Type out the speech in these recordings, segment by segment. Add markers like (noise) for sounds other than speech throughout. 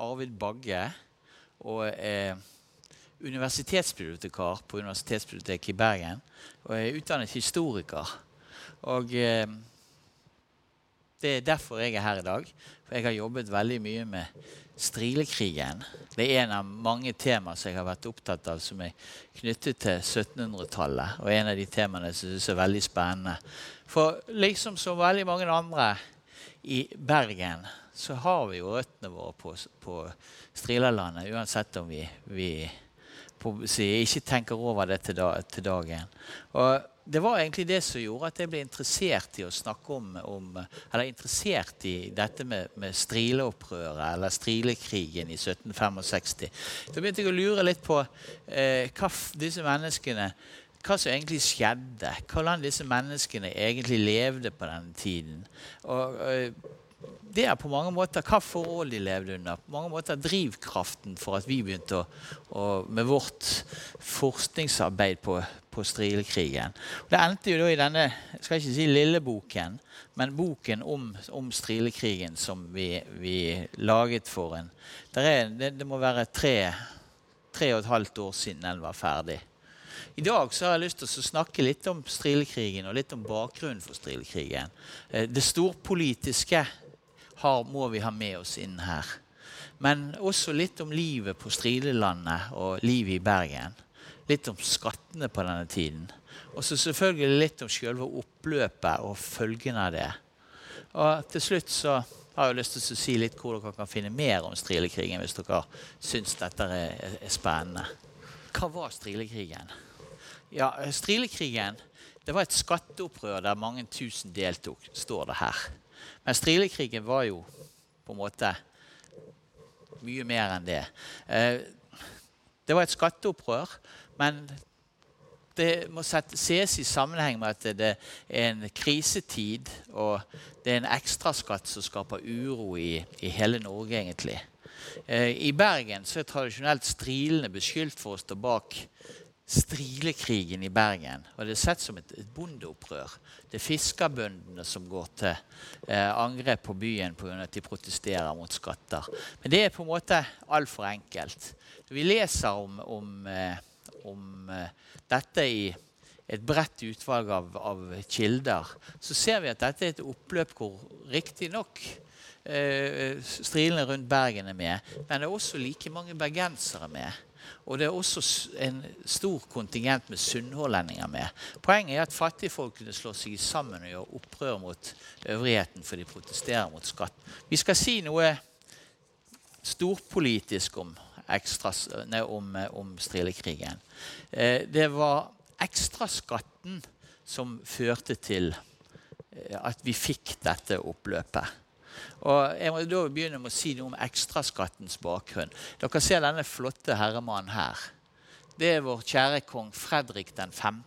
Arvid Bagge og er universitetsbibliotekar på Universitetsbiblioteket i Bergen. Og er utdannet historiker. Og eh, det er derfor jeg er her i dag. For jeg har jobbet veldig mye med strilekrigen. Det er en av mange temaer som jeg har vært opptatt av som er knyttet til 1700-tallet. Og en av de temaene som jeg synes er veldig spennende. For liksom som veldig mange andre i Bergen så har vi jo røttene våre på, på Strilalandet, uansett om vi, vi på, ikke tenker over det til, da, til dagen. Og det var egentlig det som gjorde at jeg ble interessert i å snakke om, om Eller interessert i dette med, med strileopprøret, eller strilekrigen i 1765. Da begynte jeg å lure litt på eh, hva disse menneskene hva som egentlig skjedde. Hvordan disse menneskene egentlig levde på denne tiden. Og, og det er på mange måter hva forhold de levde under. På mange måter drivkraften for at vi begynte å, å, med vårt forskningsarbeid på, på strilekrigen. Det endte jo da i denne jeg skal ikke si lille boken, men boken om, om strilekrigen som vi, vi, laget for en er, det, det, må være tre, tre og et halvt år siden den var ferdig. I dag så har jeg lyst til å snakke litt om strilekrigen og litt om bakgrunnen for strilekrigen. Eh, det storpolitiske har, må vi ha med oss inn her. Men også litt om livet på Strilelandet og livet i Bergen. Litt om skattene på denne tiden. Og så selvfølgelig litt om selve oppløpet og følgene av det. Og til slutt så har jeg lyst til å si litt hvor dere kan finne mer om strilekrigen hvis dere syns dette er, er spennende. Hva var strilekrigen? Ja, Strilekrigen det var et skatteopprør der mange tusen deltok, står det her. Men strilekrigen var jo på en måte mye mer enn det. Eh, det var et skatteopprør, men det må ses i sammenheng med at det er en krisetid, og det er en ekstraskatt som skaper uro i, i hele Norge, egentlig. Eh, I Bergen så er tradisjonelt strilene beskyldt for å stå bak strilekrigen i Bergen. Og det er sett som et, et bondeopprør. Det er fiskerbøndene som går til eh, angrep på byen pga. at de protesterer mot skatter. Men det er på en måte altfor enkelt. Vi leser om, om, eh, om eh, dette i et bredt utvalg av, av, kilder, så ser vi at dette er et oppløp hvor riktignok eh, strilene rundt Bergen er med, men det er også like mange bergensere med. Og det er også en stor kontingent med sunnhordlendinger med. Poenget er at fattigfolk kunne slå seg sammen og gjøre opprør mot øvrigheten, for de protesterer mot skatt. Vi skal si noe storpolitisk om, ekstras, nei, om, om strilekrigen. Eh, det var ekstraskatten som førte til eh, at vi fikk dette oppløpet. Og Jeg må da begynne med å si noe om ekstraskattens bakgrunn. Dere ser denne flotte herremannen her. Det er vår kjære kong Fredrik 5.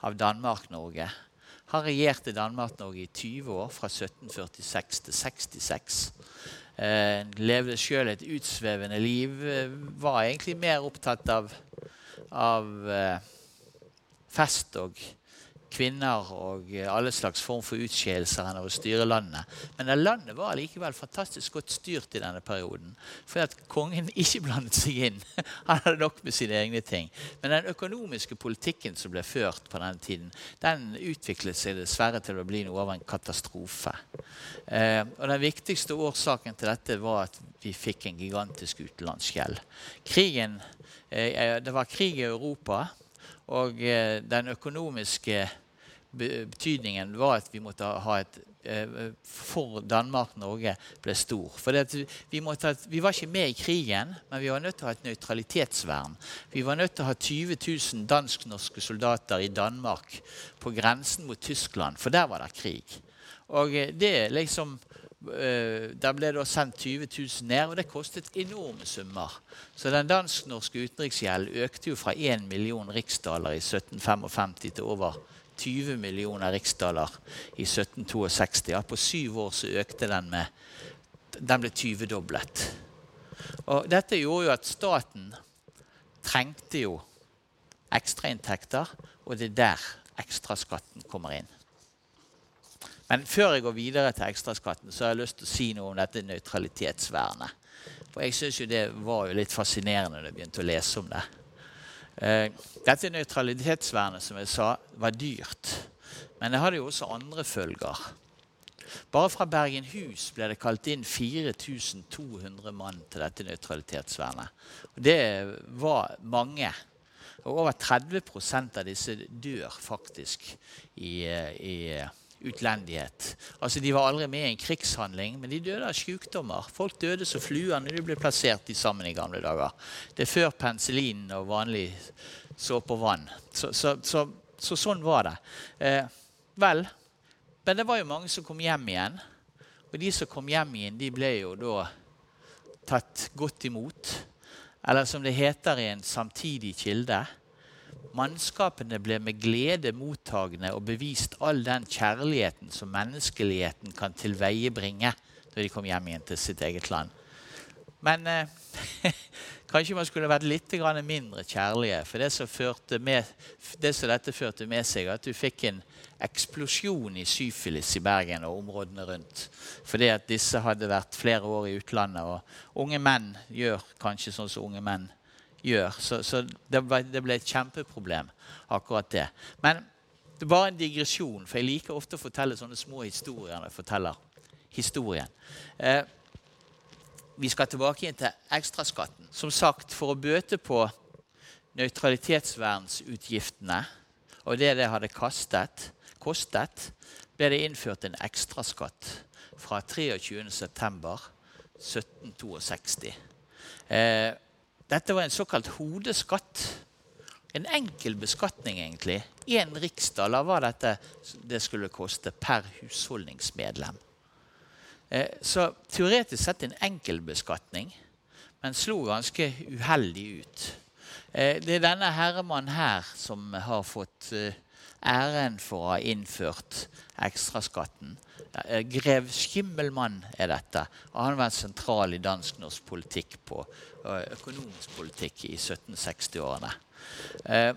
av Danmark-Norge. Han regjerte Danmark-Norge i 20 år, fra 1746 til 66. Eh, levde sjøl et utsvevende liv. Var egentlig mer opptatt av, av eh, fest og kvinner og eh, alle slags form for utskeielser enn å styre landet. Men landet var likevel fantastisk godt styrt i denne perioden. For at kongen (laughs) ikke blandet seg inn. Han hadde nok med sine egne ting. Men den økonomiske politikken som ble ført på denne tiden, den utviklet seg dessverre til å bli noe av en katastrofe. Eh, og Den viktigste årsaken til dette var at vi fikk en gigantisk utenlandsgjeld. Krigen, eh, det var krig i Europa. Og eh, den økonomiske betydningen var at vi måtte ha et eh, for Danmark-Norge ble stor. For vi, vi, var ikke med i krigen, men vi var nødt til å ha et nøytralitetsvern. Vi var nødt til å ha 20 000 dansk-norske soldater i Danmark på grensen mot Tyskland, for der var det krig. Og eh, det liksom der ble det sendt 20 000 ned, og det kostet enorme summer. Så den dansk-norske utenriksgjeld økte jo fra 1 million riksdaler i 1755 til over 20 millioner riksdaler i 1762. Ja, på syv år så økte den med Den ble 20-doblet. Og dette gjorde jo at staten trengte jo ekstrainntekter, og det er der ekstraskatten kommer inn. Men før jeg går videre til ekstraskatten, så har jeg lyst til å si noe om dette nøytralitetsvernet. For jeg syns jo det var jo litt fascinerende da jeg begynte å lese om det. Eh, dette nøytralitetsvernet, som jeg sa, var dyrt. Men det hadde jo også andre følger. Bare fra Bergenhus ble det kalt inn 4200 mann til dette nøytralitetsvernet. Og det var mange. Og over 30% av disse dør faktisk i, i utlendighet. Altså De var aldri med i en krigshandling, men de døde av sykdommer. Folk døde som fluer når de ble plassert sammen i gamle dager. Det er før penicillin og vanlig såpe og vann. Så, så, så, så, sånn var det. Eh, vel, men det var jo mange som kom hjem igjen. Og de som kom hjem igjen, de ble jo da tatt godt imot. Eller som det heter i en samtidig kilde Mannskapene ble med glede mottagende og bevist all den kjærligheten som menneskeligheten kan tilveiebringe når de kom hjem igjen til sitt eget land. Men eh, (laughs) kanskje man skulle vært litt mindre kjærlige. For det som, med, det som, dette førte med seg, at du fikk en eksplosjon i syfilis i Bergen og områdene rundt. Fordi at disse hadde vært flere år i utlandet. Og unge menn gjør kanskje sånn som unge menn gjør. Så, så det, ble, det, ble, et kjempeproblem, akkurat det. Men det var en digresjon, for jeg liker ofte å fortelle sånne små historier jeg forteller historien. Eh, vi skal tilbake igjen til ekstraskatten. Som sagt, for å bøte på nøytralitetsvernsutgiftene og det det hadde kastet, kostet, ble det innført en ekstraskatt fra 23.9.1762. Eh, dette var en såkalt hodeskatt. En enkel beskatning, egentlig. Én riksdaler var dette det skulle koste per husholdningsmedlem. Eh, så teoretisk sett en enkel beskatning, men slo ganske uheldig ut. Eh, det er denne herremannen her som har fått eh, æren for å ha innført ekstraskatten. Eh, grev Skimmelmann er dette. Og han var sentral i dansk-norsk politikk på økonomisk politikk i 1760-årene. Eh,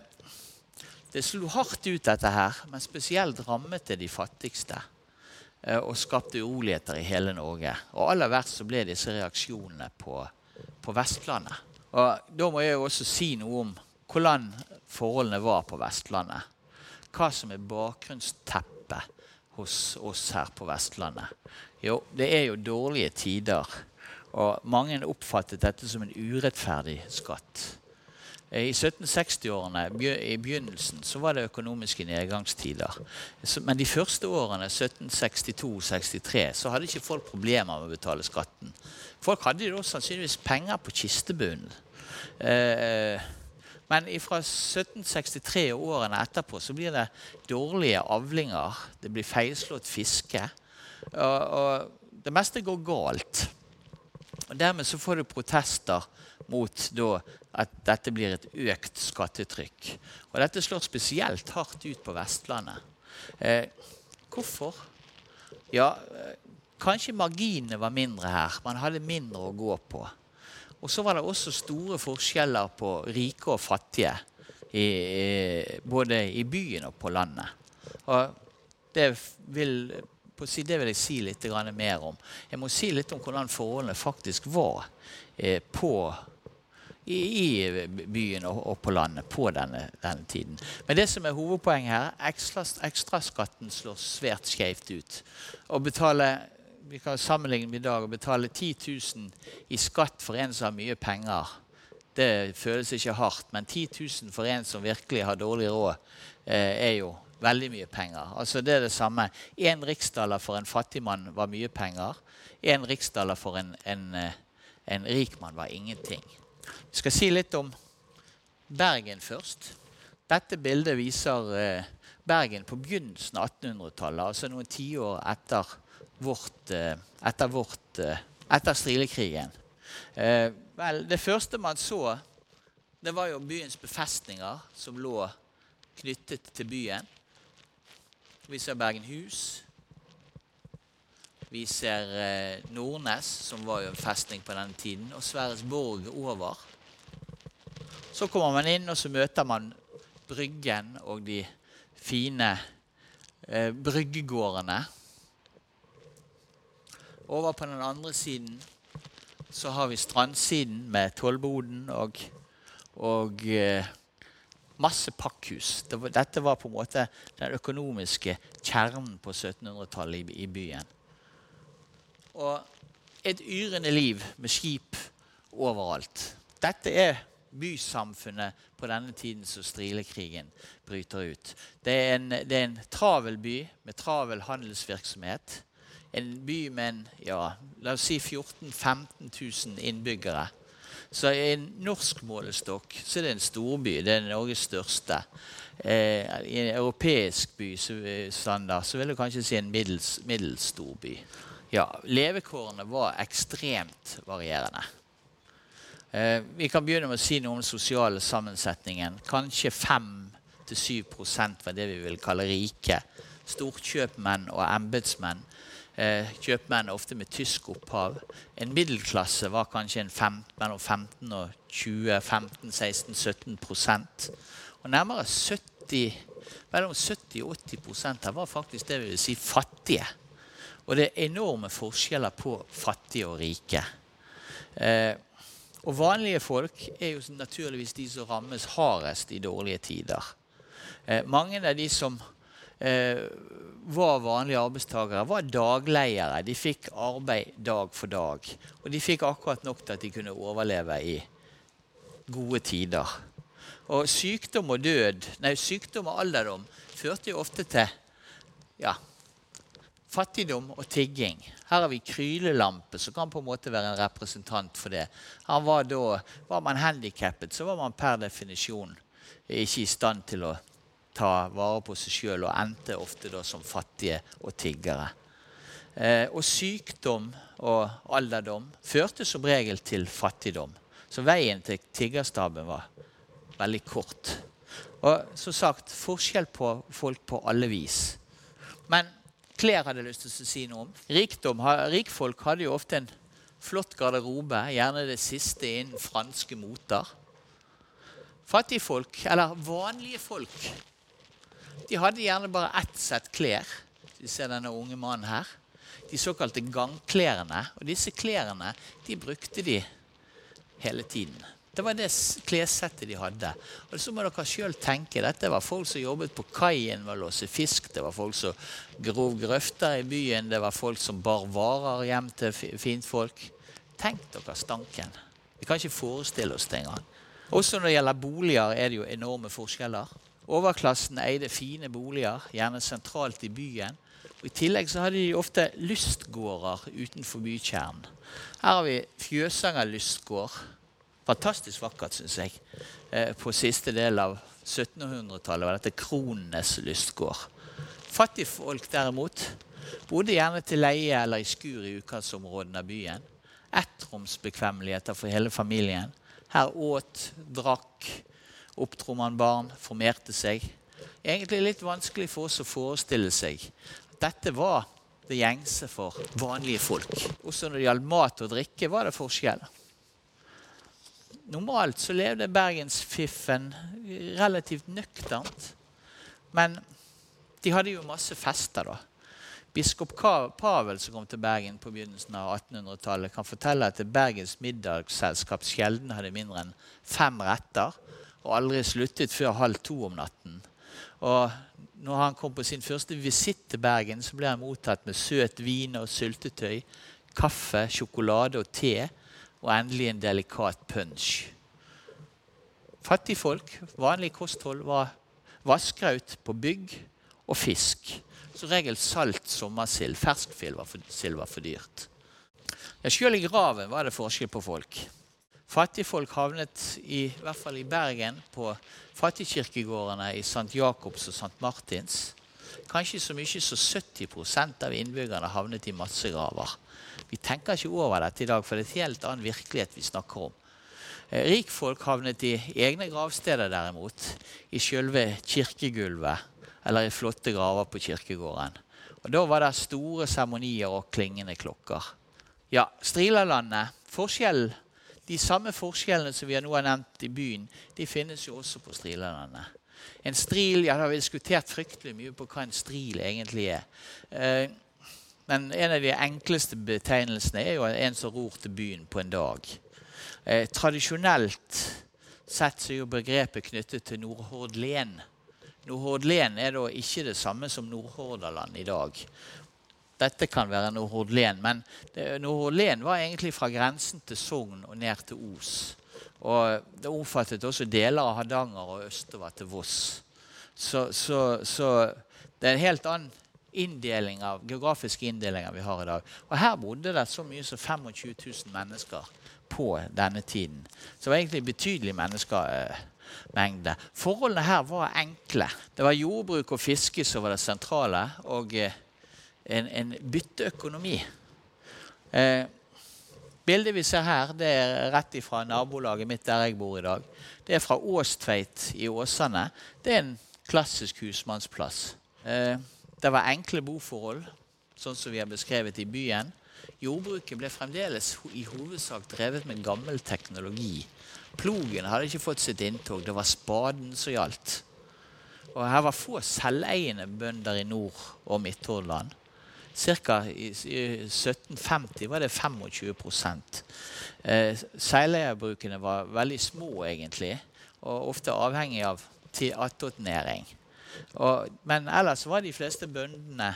det slo hardt ut, dette her, men spesielt rammet det de fattigste. Eh, og skapte uroligheter i hele Norge. Og aller verst så ble disse reaksjonene på, på Vestlandet. Og Da må jeg også si noe om hvordan forholdene var på Vestlandet. Hva som er bakgrunnsteppet hos oss her på Vestlandet? Jo, det er jo dårlige tider. Og mange oppfattet dette som en urettferdig skatt. I 1760-årene i begynnelsen så var det økonomiske nedgangstider. Men de første årene, 1762-63, så hadde ikke folk problemer med å betale skatten. Folk hadde jo sannsynligvis penger på kistebunnen. Eh, men fra 1763 og årene etterpå så blir det dårlige avlinger. Det blir feilslått fiske. Og, og det meste går galt. Og Dermed så får du protester mot da, at dette blir et økt skattetrykk. Og dette slår spesielt hardt ut på Vestlandet. Eh, hvorfor? Ja, eh, kanskje marginene var mindre her. Man hadde mindre å gå på. Og så var det også store forskjeller på rike og fattige, i, både i byen og på landet. Og det vil, det vil jeg si litt mer om. Jeg må si litt om hvordan forholdene faktisk var eh, på, i, i, byen og, på landet på denne, denne, tiden. Men det som er hovedpoenget her, ekstra, ekstraskatten slår svært skjevt ut. Å betale vi kan sammenligne med i dag. Å betale 10 000 i skatt for en som har mye penger, det føles ikke hardt. Men 10 000 for en som virkelig har dårlig råd, eh, er jo veldig mye penger. Altså Det er det samme. Én riksdaler for en fattig mann var mye penger. Én riksdaler for en, en, eh, en rik mann var ingenting. Vi skal si litt om Bergen først. Dette bildet viser eh, Bergen på begynnelsen av 1800-tallet, altså noen tiår etter vårt, eh, etter, vårt, eh, etter strilekrigen. Eh, vel, det første man så, det var jo byens befestninger som lå knyttet til byen. Vi ser Bergenhus. Vi ser Nordnes, som var jo en festning på denne tiden, og Sverresborg over. Så kommer man inn, og så møter man Bryggen og de fine eh, bryggegårdene over på den andre siden så har vi strandsiden med tollboden og, og eh, masse pakkhus. Dette var på en måte den økonomiske kjernen på 1700-tallet i, i, byen. Og et yrende liv med skip overalt. Dette er bysamfunnet på denne tiden som strilekrigen bryter ut. Det er en, det er en travel by med travel handelsvirksomhet en by med en, ja, la oss si 14 000-15 000 innbyggere. Så i en norsk målestokk så er det en storby. Det er Norges største. Eh, I en europeisk bystandard så vil du kanskje si en middels, middels storby. Ja, levekårene var ekstremt varierende. Eh, vi kan begynne med å si noe om den sosiale sammensetningen. Kanskje 5-7% var det vi vil kalle rike. Storkjøpmenn og embetsmenn eh, kjøpmenn ofte med tysk opphav. En middelklasse var kanskje fem, mellom 15 og 20, 15, 16, 17 prosent. Og nærmere 70, mellom 70 og 80 her var faktisk det vi vil si fattige. Og det er enorme forskjeller på fattige og rike. Eh, og vanlige folk er jo naturligvis de som rammes hardest i dårlige tider. Eh, mange av de som eh, var vanlige arbeidstakere, var dagleiere. De fikk arbeid dag for dag. Og de fikk akkurat nok til at de kunne overleve i gode tider. Og sykdom og død, nei, sykdom og alderdom førte jo ofte til ja, fattigdom og tigging. Her har vi Krylelampe, som kan på en måte være en representant for det. Var, da, var man handikappet, så var man per definisjon ikke i stand til å ta vare på seg sjøl, og endte ofte da som fattige og tiggere. Eh, og sykdom og alderdom førte som regel til fattigdom. Så veien til tiggerstaben var veldig kort. Og som sagt, forskjell på folk på alle vis. Men klær hadde jeg lyst til å si noe om. Rikdom, Rikfolk hadde jo ofte en flott garderobe, gjerne det siste innen franske moter. Fattigfolk, eller vanlige folk, de hadde gjerne bare ett sett klær. Du ser denne unge mannen her. De såkalte gangklærne. Og disse klærne de brukte de hele tiden. Det var det klessettet de hadde. Og så må dere sjøl tenke. Dette var folk som jobbet på kaien med å låse fisk. Det var folk som grov grøfter i byen. Det var folk som bar varer hjem til fintfolk. Tenk dere stanken. Vi kan ikke forestille oss det engang. Også når det gjelder boliger, er det jo enorme forskjeller. Overklassen eide fine boliger, gjerne sentralt i byen. Og I tillegg så hadde de ofte lystgårder utenfor bykjernen. Her har vi Fjøsanger lystgård. Fantastisk vakkert, syns jeg. Eh, på siste del av 1700-tallet var dette kronenes lystgård. Fattigfolk derimot bodde gjerne til leie eller i skur i utkantsområdene av byen. Ettromsbekvemmeligheter for hele familien. Her åt, drakk, oppdro man barn, formerte seg. Egentlig litt vanskelig for oss å forestille seg at dette var det gjengse for vanlige folk. Også når det gjaldt mat og drikke, var det forskjell. Normalt så levde bergensfiffen relativt nøkternt. Men de hadde jo masse fester, da. Biskop Pavel, som kom til Bergen på begynnelsen av 1800-tallet, kan fortelle at Bergens middagsselskap sjelden hadde mindre enn fem retter og aldri sluttet før halv to om natten. Og når han kom på sin første visitt til Bergen, så ble han mottatt med søt vin og syltetøy, kaffe, sjokolade og te, og endelig en delikat punch. Fattigfolk, vanlig kosthold, var vasskraut på bygg og fisk. Som regel salt sommersild. ferskfil var, var for dyrt. Ja, Sjøl i graven var det forskjell på folk. Fattigfolk havnet i, i hvert fall i Bergen på fattigkirkegårdene i St. Jakobs og St. Martins. Kanskje så mye som 70 av innbyggerne havnet i massegraver. Vi tenker ikke over dette i dag, for det er et helt annen virkelighet vi snakker om. Eh, rikfolk havnet i egne gravsteder, derimot. I sjølve kirkegulvet eller i flotte graver på kirkegården. Og Da var det store seremonier og klingende klokker. Ja, Strilalandet Forskjellen de samme forskjellene som vi nå har nevnt i byen, de finnes jo også på strilandene. En stril, ja, da har vi diskutert fryktelig mye på hva en stril egentlig er. Eh, men en av de enkleste betegnelsene er jo en som ror til byen på en dag. Eh, tradisjonelt sett så er jo begrepet knyttet til Nordhordlen. Nordhordlen er da ikke det samme som Nordhordaland i dag. Dette kan være Nordhordlen, men Nordhordlen var egentlig fra grensen til Sogn og ned til Os. Og det omfattet også deler av Hardanger og østover til Voss. Så, så, så det er en helt annen inndeling av, geografiske inndelinger vi har i dag. Og her bodde det så mye som 25 000 mennesker på denne tiden. Så det var egentlig betydelig menneskemengde. Forholdene her var enkle. Det var jordbruk og fiske som var det sentrale, og eh, en, en bytteøkonomi. Eh, bildet vi ser her, det er rett ifra nabolaget mitt der jeg bor i dag. Det er fra Åstveit i Åsane. Det er en klassisk husmannsplass. Eh, det var enkle boforhold, sånn som vi har beskrevet i byen. Jordbruket ble fremdeles i hovedsak drevet med gammel teknologi. Plogen hadde ikke fått sitt inntog. Det var spaden som gjaldt. Og her var få selveiende bønder i Nord- og Midt-Hordaland. Ca. i 1750 var det 25 eh, Seileierbrukene var veldig små, egentlig, og ofte avhengig av attåtnæring. Men ellers var de fleste bøndene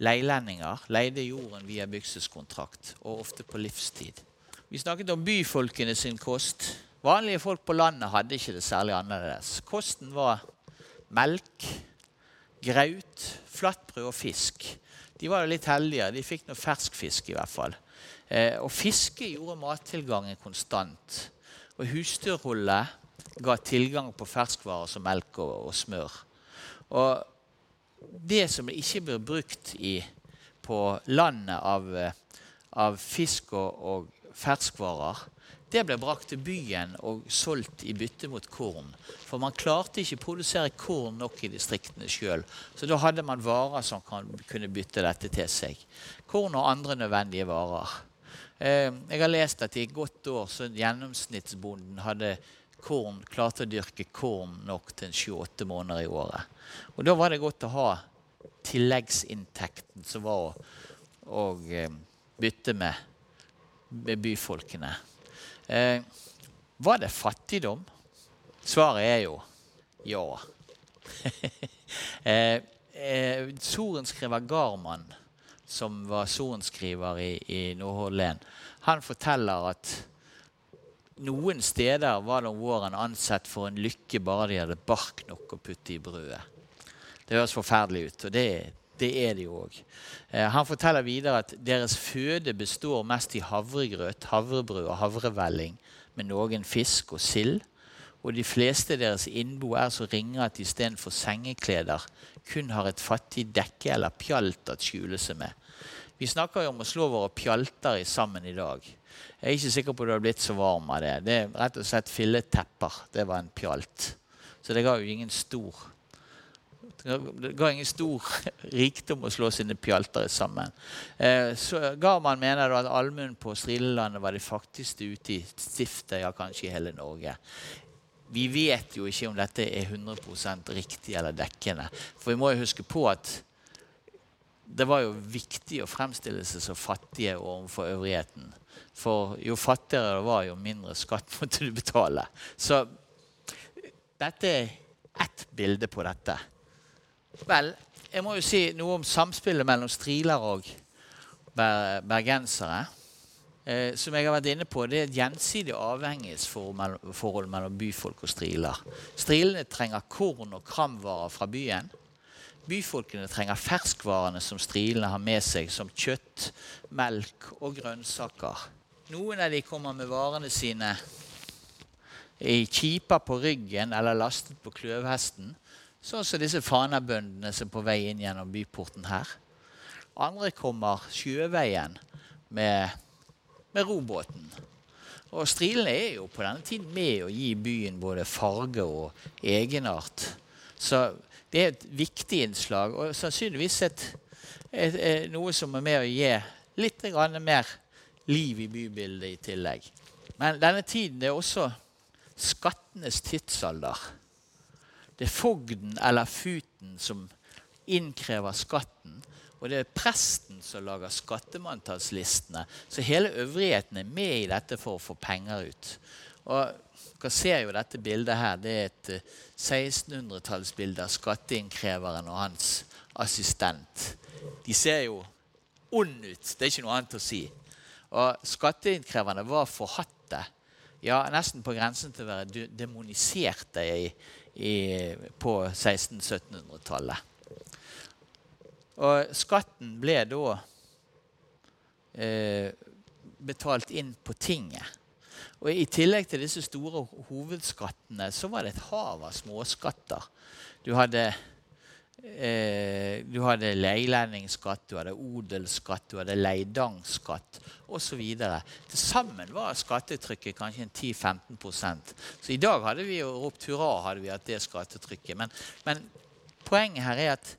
leilendinger. Leide jorden via bykseskontrakt, og ofte på livstid. Vi snakket om byfolkene sin kost. Vanlige folk på landet hadde ikke det særlig annerledes. Kosten var melk, graut, flatbrød og fisk. De var litt heldige. De fikk noe ferskfisk i hvert fall. Eh, og fiske gjorde mattilgangen konstant. Og husdyrholdet ga tilgang på ferskvarer som melk og, og smør. Og det som ikke blir brukt i, på landet av, av fisk og, og ferskvarer, det ble brakt til byen og solgt i bytte mot korn. For man klarte ikke å produsere korn nok i distriktene sjøl. Så da hadde man varer som kunne bytte dette til seg. Korn og andre nødvendige varer. Eh, jeg har lest at i et godt år så gjennomsnittsbonden hadde korn, klarte å dyrke korn nok til 28 måneder i året. Og da var det godt å ha tilleggsinntekten som var å, å eh, bytte med, med byfolkene. Eh, var det fattigdom? Svaret er jo ja. (laughs) eh, eh, sorenskriver Garman, som var sorenskriver i, i Nordhordland, han forteller at noen steder var om våren ansett for en lykke bare de hadde bark nok å putte i brødet. Det høres forferdelig ut, og det, det er det jo òg. Eh, han forteller videre at deres føde består mest i havregrøt, havrebrød og havrevelling med noen fisk og sild. Og de fleste deres innbo er så ringe at de istedenfor sengekleder kun har et fattig dekke eller pjalt å skjule seg med. Vi snakker jo om å slå våre pjalter sammen i dag. Jeg er ikke sikker på at du har blitt så varm av det. Det er rett og slett filletepper. Det var en pjalt. Så det ga jo ingen stor ga ingen stor rikdom å slå sine pjalter sammen. Eh, så Garman mener at allmuen på Strilelandet var de faktiske ute i stiftet, ja, kanskje i hele Norge. Vi vet jo ikke om dette er 100% riktig eller dekkende. For vi må jo huske på at det var jo viktig å fremstille seg så fattige overfor øvrigheten. For jo fattigere det var, jo mindre skatt (laughs) måtte du betale. Så dette er ett bilde på dette. Vel, jeg må jo si noe om samspillet mellom striler og bergensere. Eh, som jeg har vært inne på, Det er et gjensidig avhengighetsforhold mellom byfolk og striler. Strilene trenger korn og kramvarer fra byen. Byfolkene trenger ferskvarene som strilene har med seg, som kjøtt, melk og grønnsaker. Noen av de kommer med varene sine i kjiper på ryggen eller lastet på kløvhesten. Sånn som disse fanabøndene som er på vei inn gjennom byporten her. Andre kommer sjøveien med, med robåten. Og strilene er jo på denne tiden med å gi byen både farge og egenart. Så det er et viktig innslag, og sannsynligvis et, et, et, noe som er med å gi litt mer liv i bybildet i tillegg. Men denne tiden er også skattenes tidsalder. Det er fogden eller futen som innkrever skatten. Og det er presten som lager skattemanntalslistene. Så hele øvrigheten er med i dette for å få penger ut. Og dere ser jo dette bildet her. Det er et 1600-tallsbilde av skatteinnkreveren og hans assistent. De ser jo ond ut. Det er ikke noe annet å si. Og skatteinnkreverne var forhatte. Ja, nesten på grensen til å være demoniserte i, i, på 1600-1700-tallet. Og skatten ble da eh, betalt inn på tinget. Og I tillegg til disse store hovedskattene så var det et hav av småskatter. Du hadde, eh, du hadde leilendingsskatt, du hadde odelsskatt, du hadde leidangskatt osv. Til sammen var skattetrykket kanskje 10-15% Så i dag hadde vi jo ropt hurra hadde vi hatt det skattetrykket. Men, men poenget her er at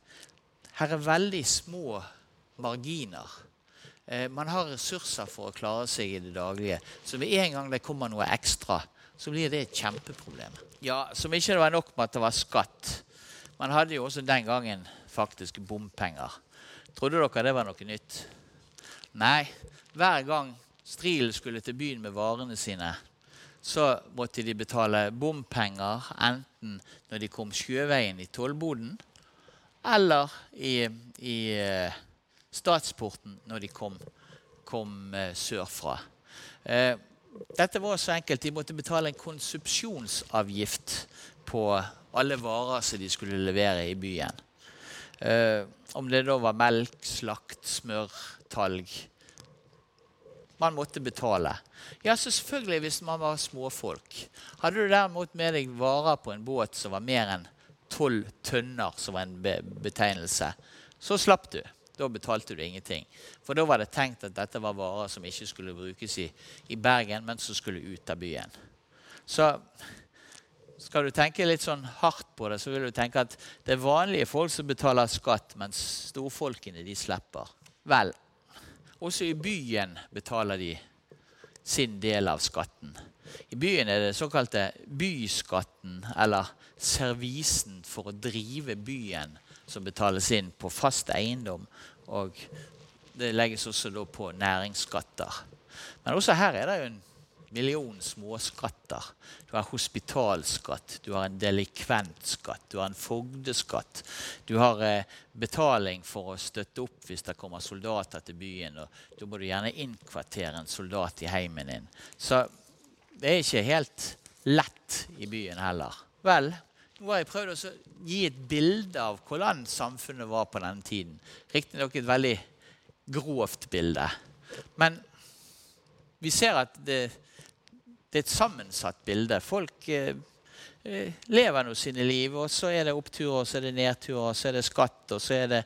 her er veldig små marginer. Eh, man har ressurser for å klare seg i det daglige. Så med en gang det kommer noe ekstra, så blir det et kjempeproblem. Ja, Som ikke det var nok med at det var skatt. Man hadde jo også den gangen faktisk bompenger. Trodde dere det var noe nytt? Nei. Hver gang Stril skulle til byen med varene sine, så måtte de betale bompenger enten når de kom sjøveien i tollboden, eller i, i uh, statsporten når de kom, kom uh, sørfra. Uh, dette var så enkelt. De måtte betale en konsepsjonsavgift på alle varer som de skulle levere i byen. om det da var melk, slakt, smør, talg Man måtte betale. Ja, selvfølgelig hvis man var småfolk. Hadde du derimot med deg varer på en båt som var mer enn tolv tønner, som var en betegnelse, så slapp du. Da betalte du ingenting. For da var det tenkt at dette var varer som ikke skulle brukes i, i Bergen, men som skulle ut av byen. Så skal du tenke litt sånn hardt på det, så vil du tenke at det er vanlige folk som betaler skatt, mens storfolkene de slipper. Vel, også i byen betaler de sin del av skatten. I byen er det såkalte byskatten, eller servisen for å drive byen, som betales inn på fast eiendom. Og det legges også på næringsskatter. Men også her er det jo en million småskatter. Du har hospitalskatt, du har en delikventskatt, du har en fogdeskatt. Du har eh, betaling for å støtte opp hvis det kommer soldater til byen. og Da må du gjerne innkvartere en soldat i heimen din. Så det er ikke helt lett i byen heller. Vel, nå har jeg prøvd å gi et bilde av hvordan samfunnet var på denne tiden. Riktignok et veldig grovt bilde. Men vi ser at det, det er et sammensatt bilde. Folk eh, eh, lever nå sine liv, og så er det oppturer, og så er det nedturer, og så er det skatt, og så er det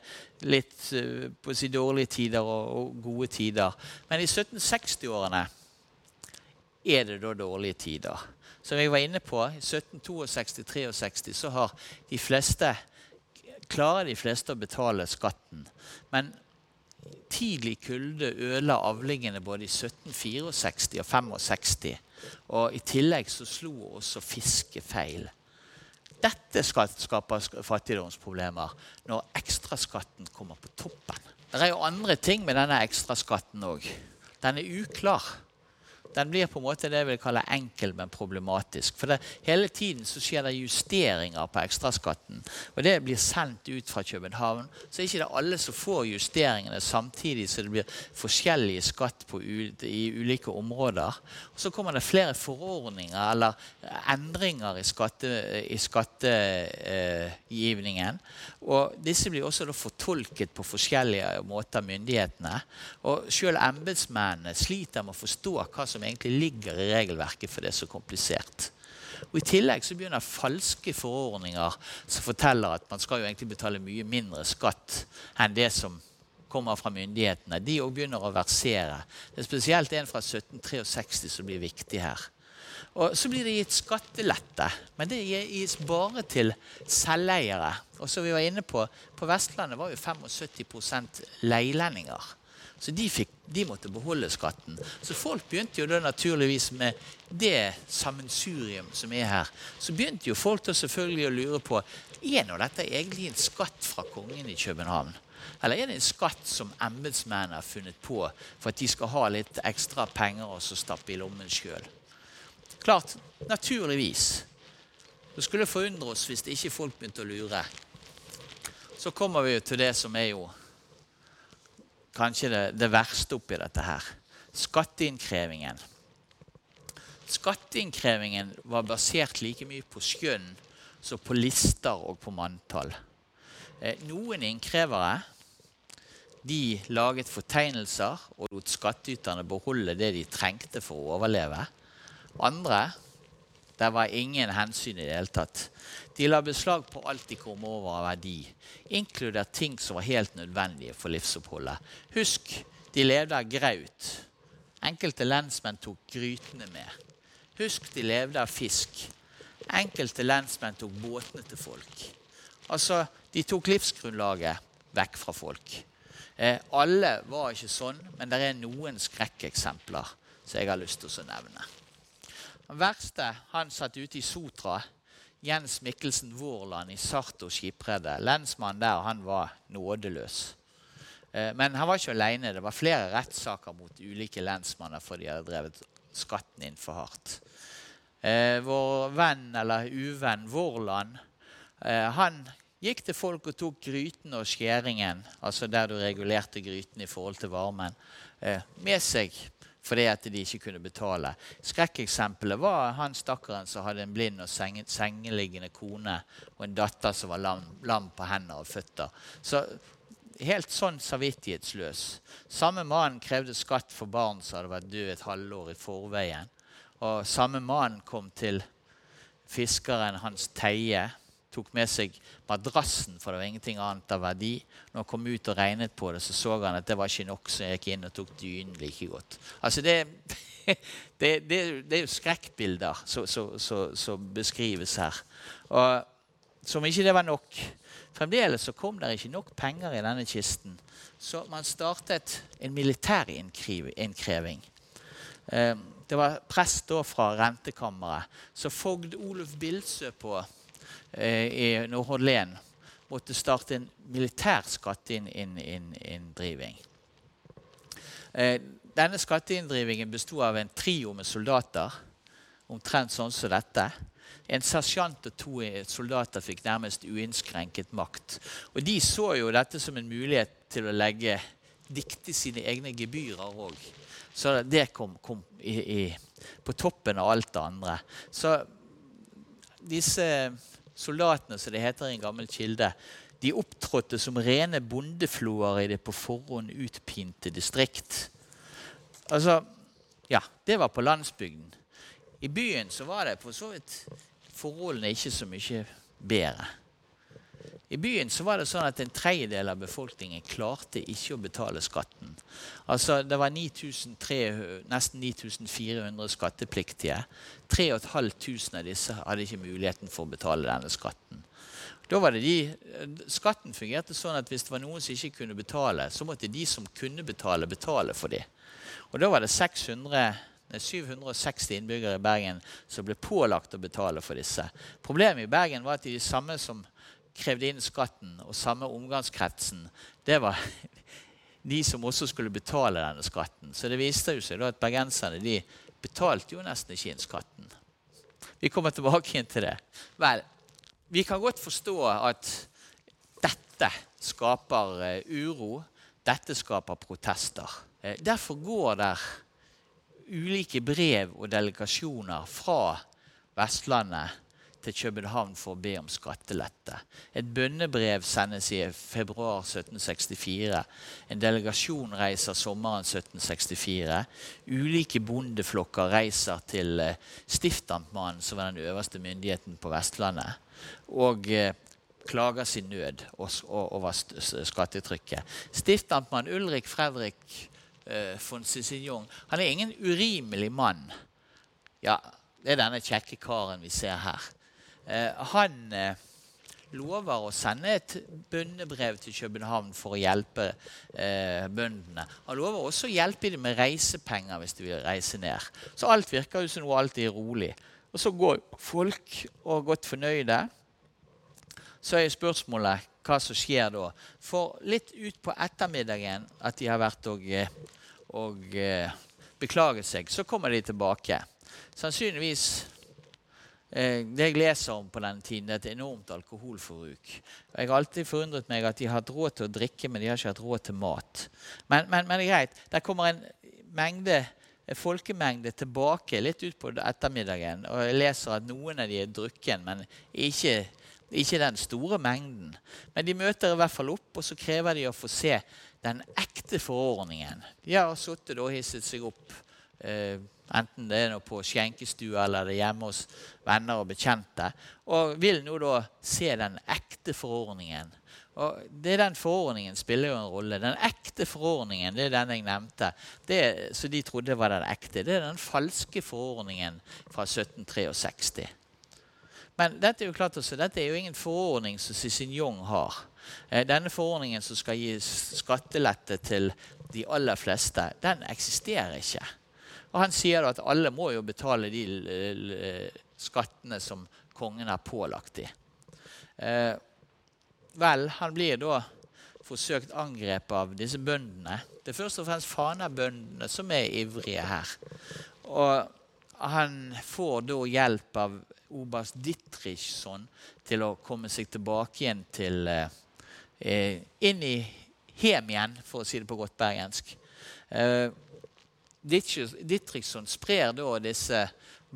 litt eh, på si dårlige tider og, og gode tider. Men i 1760-årene er det da dårlige tider. Som jeg var inne på, i 1762-63 så har de fleste, klarer de fleste å betale skatten. Men tidlig kulde ødela avlingene både i 1764 og 65. Og i tillegg så slo også fiske feil. Dette skaper fattigdomsproblemer når ekstraskatten kommer på toppen. Det er jo andre ting med denne ekstraskatten òg. Den er uklar den blir på en måte det jeg vil kalle enkel, men problematisk. For det, hele tiden så skjer det justeringer på ekstraskatten. Og det blir sendt ut fra København. Så er ikke det alle som får justeringene samtidig, så det blir forskjellig skatt i ulike områder. Og så kommer det flere forordninger eller endringer i, skatte, i skattegivningen. Og disse blir også fortolket på forskjellige måter av myndighetene. Og sjøl embetsmennene sliter med å forstå hva som egentlig ligger i regelverket, for det er så komplisert. Og I tillegg så begynner falske forordninger som forteller at man skal jo egentlig betale mye mindre skatt enn det som kommer fra myndighetene. De òg begynner å versere. Det er spesielt en fra 1763 som blir viktig her. Og Så blir det gitt skattelette, men det gis bare til selveiere. Og som vi var inne På på Vestlandet var jo 75% leilendinger. Så de, fikk, de, måtte beholde skatten. Så folk begynte jo da naturligvis med det sammensurium som er her. Så begynte jo folk da selvfølgelig å lure på er nå dette egentlig en skatt fra kongen i København. Eller er det en skatt som embetsmennene har funnet på for at de skal ha litt ekstra penger og så stappe i lommen sjøl? Klart, naturligvis. Det skulle forundre oss hvis det ikke folk begynte å lure. Så kommer vi jo til det som er jo kanskje det, det verste oppi dette her. Skatteinnkrevingen. Skatteinnkrevingen var basert like mye på skjønn som på lister og på manntall. Eh, noen innkrevere de laget fortegnelser og lot skattyterne beholde det de trengte for å overleve. Andre der var ingen hensyn i det hele tatt. De la beslag på alt de kom over av verdi, inkludert ting som var helt nødvendige for livsoppholdet. Husk, de levde av graut. Enkelte lensmenn tok grytene med. Husk, de levde av fisk. Enkelte lensmenn tok båtene til folk. Altså, De tok livsgrunnlaget vekk fra folk. Eh, alle var ikke sånn, men det er noen skrekkeksempler som jeg har lyst til å nevne. Den verste han satt ute i Sotra. Jens Mikkelsen Vårland i Sarto skipredde. Lensmannen der han var nådeløs. Eh, men han var ikke alene. Det var flere rettssaker mot ulike lensmanner for de hadde drevet skatten inn for hardt. Eh, vår venn eller uvenn Vårland eh, han gikk til folk og tok gryten og skjæringen, altså der du regulerte gryten i forhold til varmen, med seg fordi at de ikke kunne betale. Skrekkeksempelet var han stakkaren som hadde en blind og seng sengeliggende kone og en datter som var lam, lam på hender og føtter. Så helt sånn samvittighetsløs. Samme mann krevde skatt for barn som hadde vært død et halvår i forveien. Og samme mann kom til fiskeren Hans Teie tok med seg madrassen, for det var ingenting annet av verdi. Når han kom ut og regnet på det, så så han at det var ikke nok, så jeg gikk inn og tok dynen like godt. Altså det, (laughs) det, det, det er jo skrekkbilder som beskrives her. Og som ikke det var nok. Fremdeles så kom det ikke nok penger i denne kisten. Så man startet en militær innkreving. Ehm, det var prest da fra rentekammeret. Så fogd Oluf Bildsø på Eh, i Nordhordlen måtte starte en militær skatteinndriving. Eh, denne skatteinndrivingen besto av en trio med soldater, omtrent sånn som dette. En sersjant og to soldater fikk nærmest uinnskrenket makt. Og De så jo dette som en mulighet til å legge dikte sine egne gebyrer òg. Så det kom, kom i, i, på toppen av alt det andre. Så disse soldatene, som det heter i en gammel kilde, de opptrådte som rene bondefloer i det på forhånd utpinte distrikt. Altså, ja, Det var på landsbygden. I byen så var det for så vidt forholdene ikke så mye bedre. I byen så var det sånn at en tredjedel av befolkningen klarte ikke å betale skatten. Altså Det var 9300, nesten 9400 skattepliktige. 3500 av disse hadde ikke muligheten for å betale denne skatten. Da var det de, Skatten fungerte sånn at hvis det var noen som ikke kunne betale, så måtte de som kunne betale, betale for dem. Og da var det 600 760 innbyggere i Bergen som ble pålagt å betale for disse. Problemet i Bergen var at de samme som krevde inn skatten, og samme omgangskretsen, det var (laughs) de som også skulle betale denne skatten. Så det viste jo seg at bergenserne de betalte jo nesten ikke inn skatten. Vi kommer tilbake inn til det. Vel, vi kan godt forstå at dette skaper eh, uro. Dette skaper protester. Eh, derfor går der ulike brev og delegasjoner fra Vestlandet til København for å be om skattelette. Et bønnebrev sendes i februar 1764. En delegasjon reiser sommeren 1764. Ulike bondeflokker reiser til eh, stiftamtmannen, som var den øverste myndigheten på Vestlandet, og eh, klager sin nød over skattetrykket. Stiftamtmann Ulrik Fredrik eh, von Cicignon han er ingen urimelig mann. Ja, det er denne kjekke karen vi ser her. Eh, han eh, lover å sende et bønnebrev til København for å hjelpe eh, bøndene. Han lover også å hjelpe dem med reisepenger hvis de vil reise ned. Så alt virker jo som noe alltid er rolig. Og så går folk og er godt fornøyde. så er spørsmålet hva som skjer da. For litt utpå ettermiddagen at de har vært og, eh, og beklaget seg, så kommer de tilbake. Sannsynligvis Det jeg leser om på den tiden, det er et enormt alkoholforbruk. Jeg har alltid forundret meg at de har hatt råd til å drikke, men de har ikke hatt råd til mat. Men, men, men det er greit. Der kommer en mengde folkemengde tilbake litt utpå ettermiddagen. Og jeg leser at noen av de er drukken, men ikke ikke den store mengden. Men de møter i hvert fall opp, og så krever de å få se den ekte forordningen. De har sittet og hisset seg opp, eh, enten det er på skjenkestua eller det er hjemme hos venner og bekjente, og vil nå da se den ekte forordningen. Og det er Den forordningen spiller jo en rolle. Den ekte forordningen det er den jeg nevnte. Det som de trodde var den ekte. Det er den falske forordningen fra 1763. Men dette er jo klart også, dette er jo ingen forordning som Cicignon har. Eh, denne forordningen som skal gi skattelette til de aller fleste, den eksisterer ikke. Og Han sier at alle må jo betale de skattene som kongen har pålagt dem. Eh, vel, han blir da forsøkt angrepet av disse bøndene. Det er først og fremst Fana-bøndene som er ivrige her. Og han får da hjelp av oberst Dittrichson til å komme seg tilbake igjen til eh, eh Inn i hjem igjen, for å si det på godt bergensk. Eh, Dittrichson sprer da disse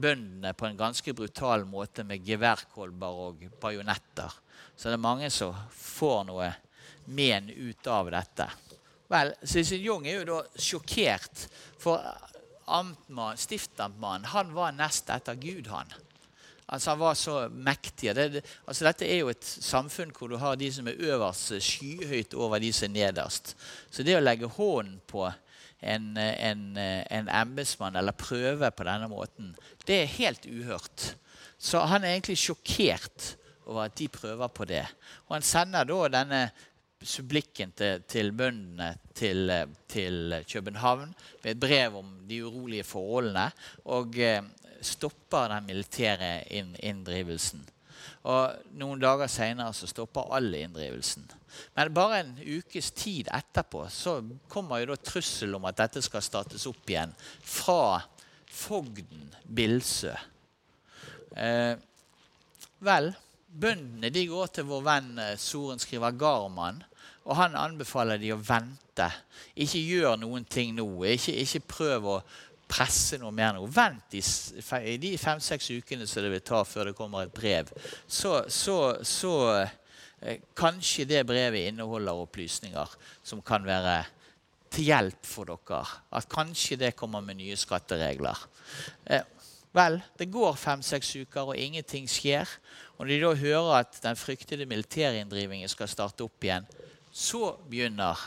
bøndene på en ganske brutal måte med geværkolber og bajonetter. Så det er mange som får noe men ut av dette. Vel, Cecil Jung er jo da sjokkert, for amtmann, stiftamtmannen han var nest etter Gud, han. Altså Han var så mektig. Det, altså Dette er jo et samfunn hvor du har de som er øverst, skyhøyt over de som er nederst. Så det å legge hånden på en, en, en embetsmann eller prøve på denne måten, det er helt uhørt. Så han er egentlig sjokkert over at de prøver på det. Og han sender da denne sublikken til, til bøndene til, til, København med et brev om de urolige forholdene. Og eh, stopper den militære inndrivelsen. Og Noen dager seinere stopper all inndrivelsen. Men bare en ukes tid etterpå så kommer jo da trussel om at dette skal startes opp igjen fra fogden Bilsø. Eh, vel, bøndene de går til vår venn Soren sorenskriver Garman, og han anbefaler de å vente. Ikke gjør noen ting nå. Ikke, ikke prøv å presse noe mer nå. Vent i, de fem-seks ukene som det vil ta før det kommer et brev. Så, så, så eh, kanskje det brevet inneholder opplysninger som kan være til hjelp for dere. At kanskje det kommer med nye skatteregler. Eh, vel, det går fem-seks uker, og ingenting skjer. Og når de da hører at den fryktede militærinndrivingen skal starte opp igjen, så begynner,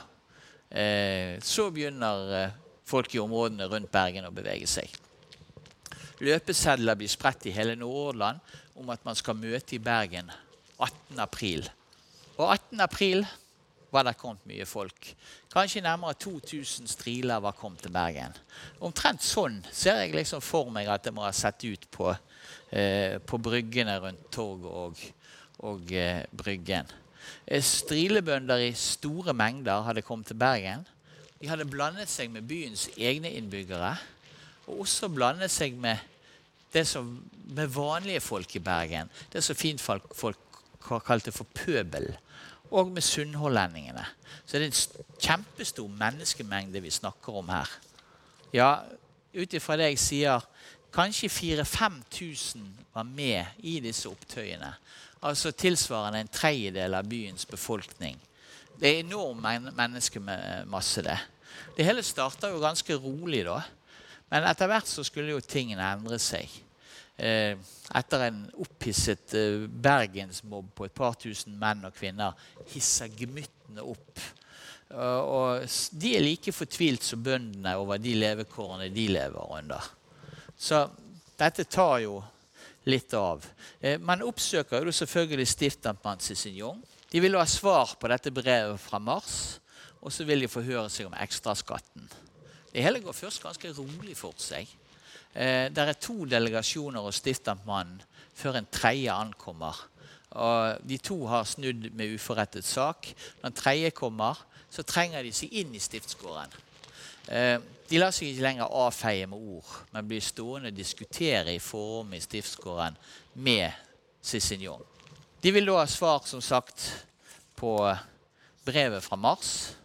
eh, så begynner eh, folk i områdene rundt Bergen å bevege seg. Løpesedler blir spredt i hele Nordhordland om at man skal møte i Bergen 18.4. Og 18.4 var det kommet mye folk. Kanskje nærmere 2000 striler var kommet til Bergen. Omtrent sånn ser jeg liksom for meg at det må ha sett ut på, eh, på bryggene rundt torget og, og eh, Bryggen. Eh, strilebønder i store mengder hadde kommet til Bergen. De hadde blandet seg med byens egne innbyggere, og også blandet seg med som med vanlige folk i Bergen. Det som fint folk, folk kalte for pøbel. Og med sunnhordlendingene. Så det er en kjempestor menneskemengde vi snakker om her. Ja, ut ifra det jeg sier, kanskje 4000-5000 var med i disse opptøyene. Altså tilsvarende en tredjedel av byens befolkning. Det er enorm menneskemasse, det. Det hele starta jo ganske rolig, da. Men etter hvert så skulle jo tingene endre seg. Eh, etter en opphisset eh, bergensmobb på et par tusen menn og kvinner hisser gemyttene opp. og de er like fortvilt som bøndene over de levekårene de lever under. Så dette tar jo litt av. Eh, man oppsøker jo selvfølgelig stiftamtmann jong. De vil ha svar på dette brevet fra Mars og så vil de få høre seg om ekstraskatten. Det hele går først ganske rolig for seg. Eh, det er to delegasjoner hos stiftamtmannen før en tredje ankommer. Og de to har snudd med uforrettet sak. Når en tredje kommer, så trenger de seg inn i stiftsgården. Eh, de lar seg ikke lenger avfeie med ord, men blir stående og diskutere i forrommet i stiftsgården med Cicignon. De vil da ha svar, som sagt, på brevet fra Mars.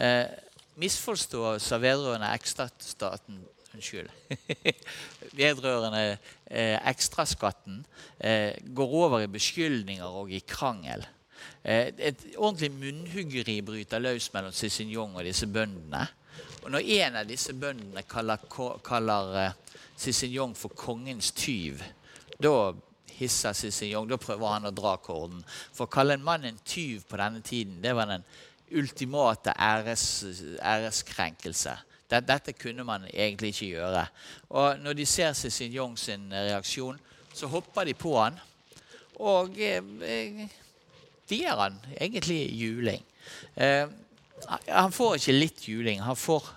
Eh, misforståelser vedrørende ekstrastaten Unnskyld. (laughs) Vedrørende eh, ekstraskatten eh, går over i beskyldninger og i krangel. Eh, et ordentlig munnhuggeri bryter løs mellom Cicignon og disse bøndene. Og når en av disse bøndene kaller, kaller Sissin Jong for kongens tyv, da hisser Cicignon. Da prøver han å dra korden. For å kalle en mann en tyv på denne tiden, det var den ultimate æres, æreskrenkelse. Dette kunne man egentlig ikke gjøre. Og når de ser Cicignon sin reaksjon, så hopper de på han. Og eh, de gir han egentlig juling. Eh, han får ikke litt juling, han får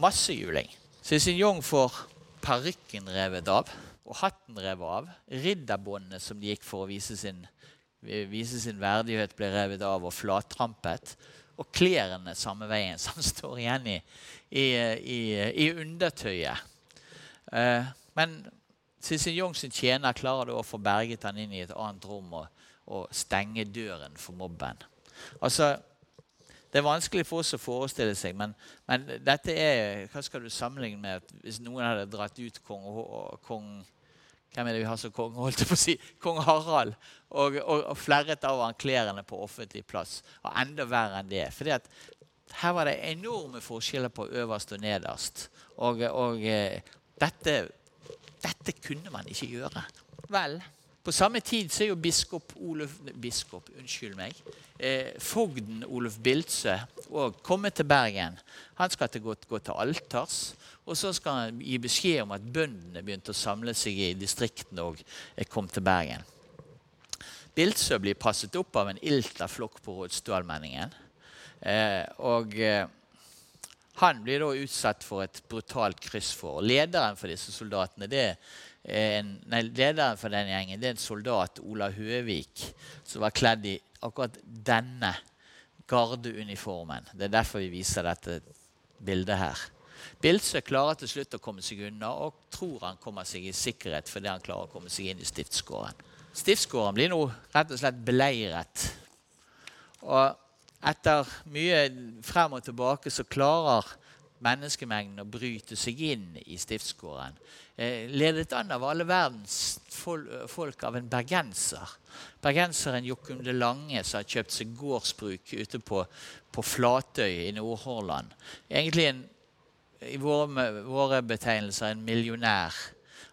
masse juling. Cicignon får parykken revet av og hatten revet av. Ridderbåndene som de gikk for å vise sin, vise sin verdighet, ble revet av og flattrampet. Og klærne samme veien, som (laughs) står igjen i, i, i, i undertøyet. Eh, men Cicignon sin tjener klarer da å få berget han inn i et annet rom og, og stenge døren for mobben. Altså, det er vanskelig for oss å forestille seg, men, men, dette er Hva skal du sammenligne med hvis noen hadde dratt ut kong, kong hvem er det vi har som konge? holdt på å si, Kong Harald. Og, og, og flerret av han klærne på offentlig plass. Og enda verre enn det. fordi at her var det enorme forskjeller på øverst og nederst. Og, og eh, dette, dette kunne man ikke gjøre. Vel, på samme tid så er jo biskop Olof Biskop, unnskyld meg. Eh, fogden Olof Biltse òg kommet til Bergen. Han skal til gå, gå, til alters. Og så skal han gi beskjed om at bøndene begynte å samle seg i distriktene og kom til Bergen. Bildsø blir passet opp av en ilter flokk på Rådstuallmenningen. Eh, og eh, han blir da utsatt for et brutalt kryssforhold. Lederen for disse soldatene det en, nei, lederen for den gjengen det er en soldat, Ola Høvik, som var kledd i akkurat denne gardeuniformen. Det er derfor vi viser dette bildet her. Bildsø klarer til slutt å komme seg unna og tror han kommer seg i sikkerhet fordi han klarer å komme seg inn i stiftsgården. Stiftsgården blir nå rett og slett beleiret. Og etter mye frem og tilbake så klarer menneskemengden å bryte seg inn i stiftsgården. Eh, ledet an av alle verdens folk av en bergenser. Bergenseren Jokum de Lange som har kjøpt seg gårdsbruk ute på, på Flatøy i Nordhordland. Egentlig en, i våre, våre, betegnelser en millionær.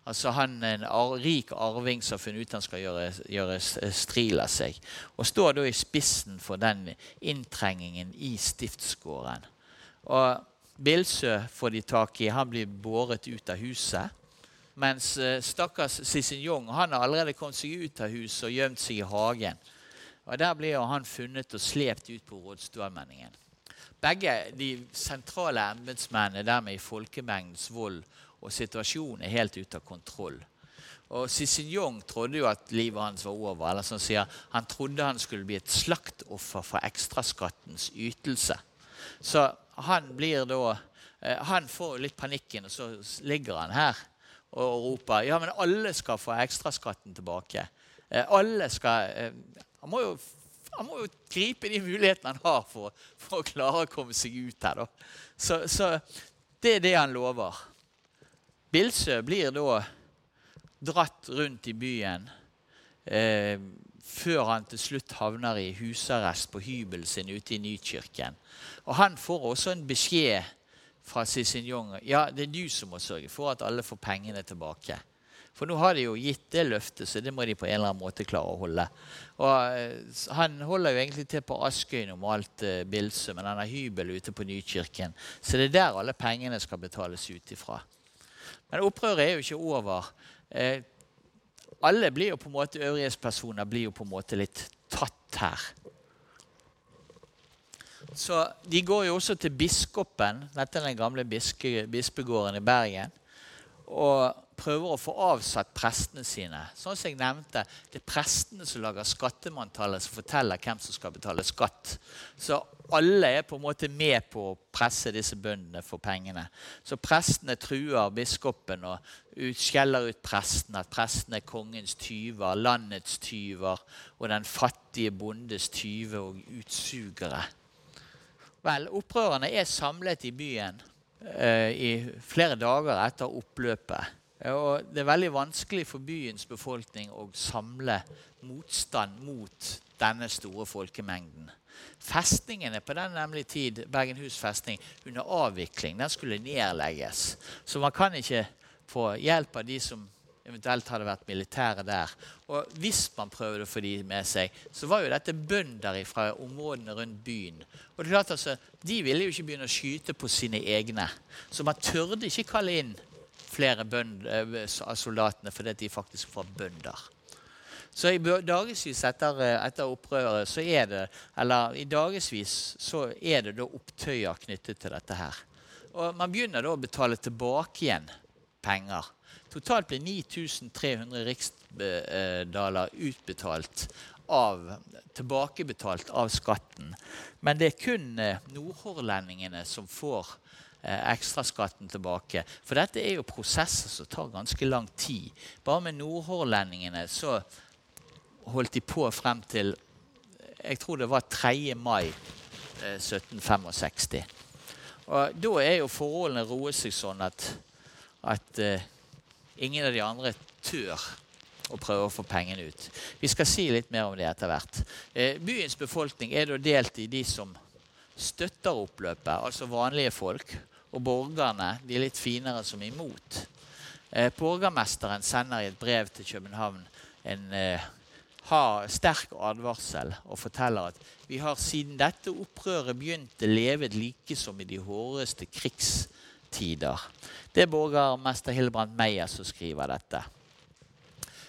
Altså Han en ar rik arving som har funnet ut han skal gjøre, gjøre stril av seg. Og står da i spissen for den inntrengingen i stiftsgården. Og Bilsø får de tak i. Han blir båret ut av huset. Mens stakkars Sissin Jong han har allerede kommet seg ut av huset og gjemt seg i hagen. Og Der blir han funnet og slept ut på rådstuemenningen. Begge de sentrale embetsmennene dermed i folkemengdens vold, og situasjonen er helt ute av kontroll. Og Cicignon trodde jo at livet hans var over. eller som sier, Han trodde han skulle bli et slaktoffer for ekstraskattens ytelse. Så han blir da eh, Han får litt panikken, og så ligger han her og roper ja, men alle skal få ekstraskatten tilbake. Eh, alle skal eh, han, må jo, han, må jo, gripe de mulighetene han har for, for, å klare å komme seg ut her. Så, så, det er det han lover. Bilsø blir da dratt rundt i byen eh, før han til slutt havner i husarrest på hybelen sin ute i Nykirken. Og Han får også en beskjed fra Cicignon ja, det er du som må sørge for at alle får pengene tilbake. For nå har de jo gitt det løftet, så det må de på en eller annen måte klare å holde. Og uh, Han holder jo egentlig til på Askøy normalt, uh, Bilse, men han har hybel ute på Nykirken. Så det er der alle pengene skal betales ut ifra. Men opprøret er jo ikke over. Uh, alle blir jo på en måte, øvrighetspersoner blir jo på en måte litt tatt her. Så De går jo også til biskopen. Dette er den gamle bispegården i Bergen. Og prøver å få avsatt prestene sine. Sånn som jeg nevnte, Det er prestene som lager skattemanntallet som forteller hvem som skal betale skatt. Så alle er på en måte med på å presse disse bøndene for pengene. Så prestene truer biskopen og skjeller ut prestene. At prestene er kongens tyver, landets tyver og den fattige bondes tyve og utsugere. Vel, opprørerne er samlet i byen i flere dager etter oppløpet. Og det er veldig vanskelig for byens befolkning å samle motstand mot denne store folkemengden. Festningene på den nemlig tid, Bergenhus festning, under avvikling, den skulle nedlegges. Så man kan ikke få hjelp av de som eventuelt hadde vært militære der. Og hvis man prøvde å få de med seg, så var jo dette bønder fra områdene rundt byen. Og det er klart altså, De ville jo ikke begynne å skyte på sine egne, så man tørde ikke kalle inn flere bønder, av soldatene fordi de faktisk var bønder. Så i dagevis etter, eh, etter, opprøret så er det eller i dagevis så er det da opptøyer knyttet til dette her. Og Man begynner da å betale tilbake igjen penger. Totalt blir 9300 riksdaler utbetalt av, tilbakebetalt av skatten. Men det er kun eh, nordhordlendingene som får eh, ekstraskatten tilbake. For dette er jo prosesser som tar ganske lang tid. Bare med nordhordlendingene så holdt de på frem til jeg tror det var 3. mai eh, 1765. Og Da er jo forholdene roet seg sånn at, at eh, ingen av de andre tør å prøve å få pengene ut. Vi skal si litt mer om det etter hvert. Eh, byens befolkning er da delt i de som støtter oppløpet, altså vanlige folk, og borgerne de litt finere som imot. Eh, borgermesteren sender i et brev til København en eh, har sterk advarsel og forteller at vi har siden dette opprøret begynte levet like som i de hårdeste krigstider. Det er borgermester Hilbrand Meyer som skriver dette.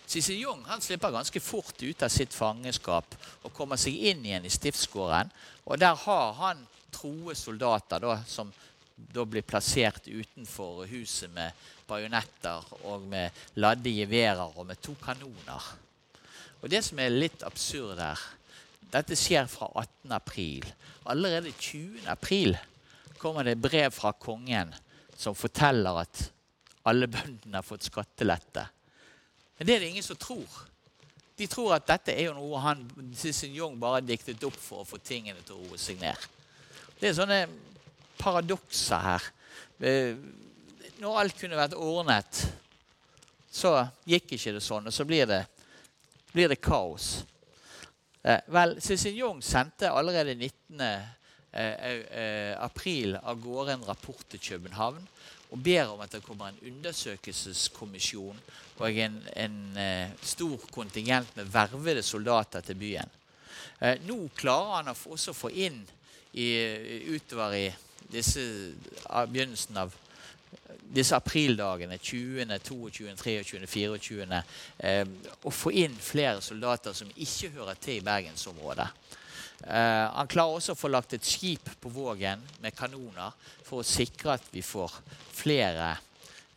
Sissel Jung han slipper ganske fort ut av sitt fangenskap og kommer seg inn igjen i stiftsgården. Og Der har han troe soldater da, som da blir plassert utenfor huset med bajonetter og med ladde geværer og med to kanoner. Og Det som er litt absurd her Dette skjer fra 18. april. Allerede 20. april kommer det brev fra kongen som forteller at alle bøndene har fått skattelette. Men det er det ingen som tror. De tror at dette er jo noe han Sissin Jong bare diktet opp for å få tingene til å roe seg ned. Det er sånne paradokser her. Eh, når alt kunne vært ordnet, så gikk ikke det sånn, og så blir det, blir det kaos. Eh, vel, Jung sendte allerede 19. Eh, eh, april av gårde en rapport til København og ber om at det kommer en undersøkelseskommisjon og en, en eh, stor kontingent med vervede soldater til byen. Eh, nå klarer han også å få inn i, utover i disse, begynnelsen av disse aprildagene, 20., 22., 23., 24., eh, å få inn flere soldater som ikke hører til i bergensområdet. Eh, han klarer også å få lagt et skip på Vågen med kanoner for å sikre at vi får flere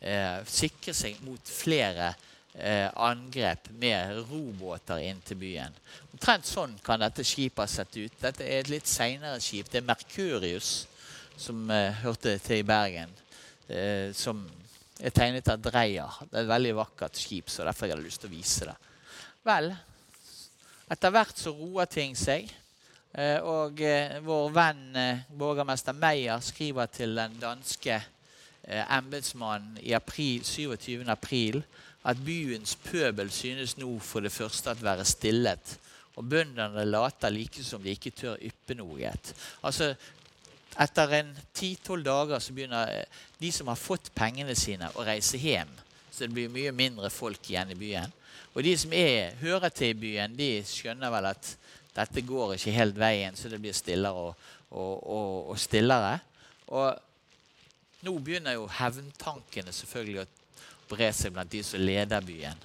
eh, Sikre seg mot flere eh, angrep med robåter inn til byen. Omtrent sånn kan dette skipet ha sett ut. Dette er et litt seinere skip. Det er Merkurius som eh, hørte til i Bergen, eh, som er tegnet av Dreyer. Det er et veldig vakkert skip, så derfor jeg hadde lyst til å vise det. Vel, etter hvert så roer ting seg. Eh, og eh, vår venn eh, borgermester Meyer skriver til den danske embetsmannen i april, 27. april at byens pøbel synes nå for det første at være stillet. Og bøndene later like som de ikke tør yppe noe. Altså, etter en ti-tolv dager så begynner de som har fått pengene sine, å reise hjem. Så det blir mye mindre folk igjen i byen. Og de som er, hører til i byen, de skjønner vel at dette går ikke helt veien, så det blir stillere og, og, og, og stillere. Og nå begynner jo hevntankene selvfølgelig å bre seg blant de som leder byen.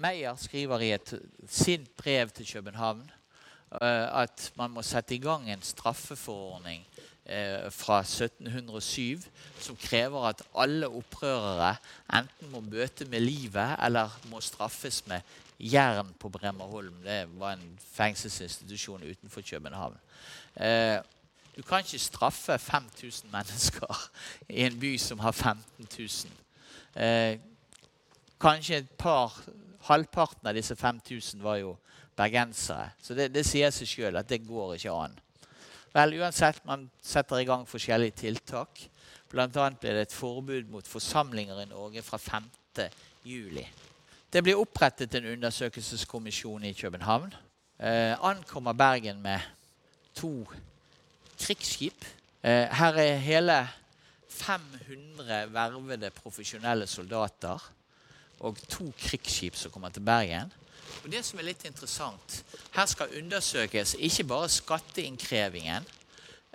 Meyer skriver i et sint brev til København uh, at man må sette i gang en straffeforordning uh, fra 1707 som krever at alle opprørere enten må bøte med livet eller må straffes med jern på Bremerholm. Det var en fengselsinstitusjon utenfor København. Eh, du kan ikke straffe 5000 mennesker i en by som har 15 000. Eh, kanskje par Halvparten av disse 5000 var jo bergensere. Så det, det sier seg sjøl at det går ikke an. Vel, uansett, man setter i gang forskjellige tiltak. Bl.a. ble det et forbud mot forsamlinger i Norge fra 5. juli. Det blir opprettet en undersøkelseskommisjon i København. Eh, ankommer Bergen med to krigsskip. Eh, her er hele 500 vervede profesjonelle soldater og to krigsskip som kommer til Bergen. Og det som er litt interessant, Her skal undersøkes ikke bare skatteinnkrevingen,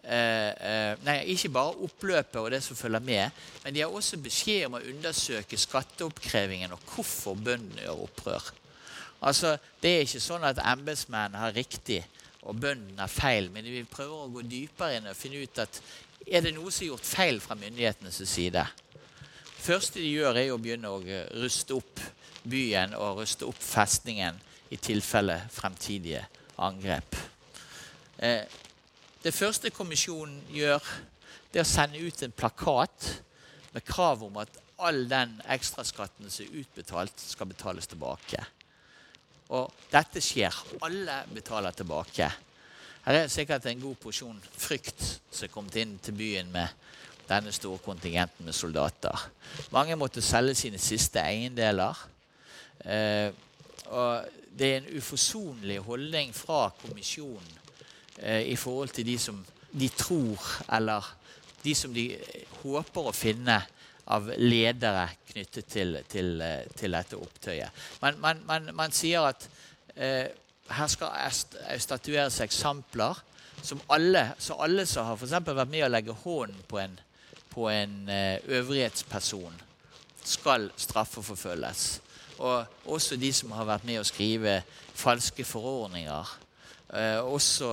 nei, ikke bare oppløpet og det som følger med, men de har også beskjed om å undersøke skatteoppkrevingen og hvorfor bøndene gjør opprør. Altså, Det er ikke sånn at embetsmennene har riktig og bøndene har feil, men vi prøver å gå dypere inn og finne ut at er det noe som er gjort feil fra myndighetenes side. Det første de gjør, er å begynne å ruste opp byen og ruste opp festningen i tilfelle fremtidige angrep. Eh, det første kommisjonen gjør, det er å sende ut en plakat med krav om at all den ekstraskatten som er utbetalt, skal betales tilbake. Og dette skjer. Alle betaler tilbake. Her er sikkert en god porsjon frykt som er kommet inn til byen med denne store kontingenten med soldater. Mange måtte selge sine siste eiendeler. Eh, og det er en uforsonlig holdning fra kommisjonen i forhold til de som de tror, eller de som de håper å finne av ledere knyttet til, til, eh, til dette opptøyet. Man, man, man, man sier at eh, her skal statueres eksempler som alle, så alle som har for vært med å legge hånden på en, på en eh, øvrighetsperson, skal straffeforfølges. Og også de som har vært med å skrive falske forordninger. Eh, også,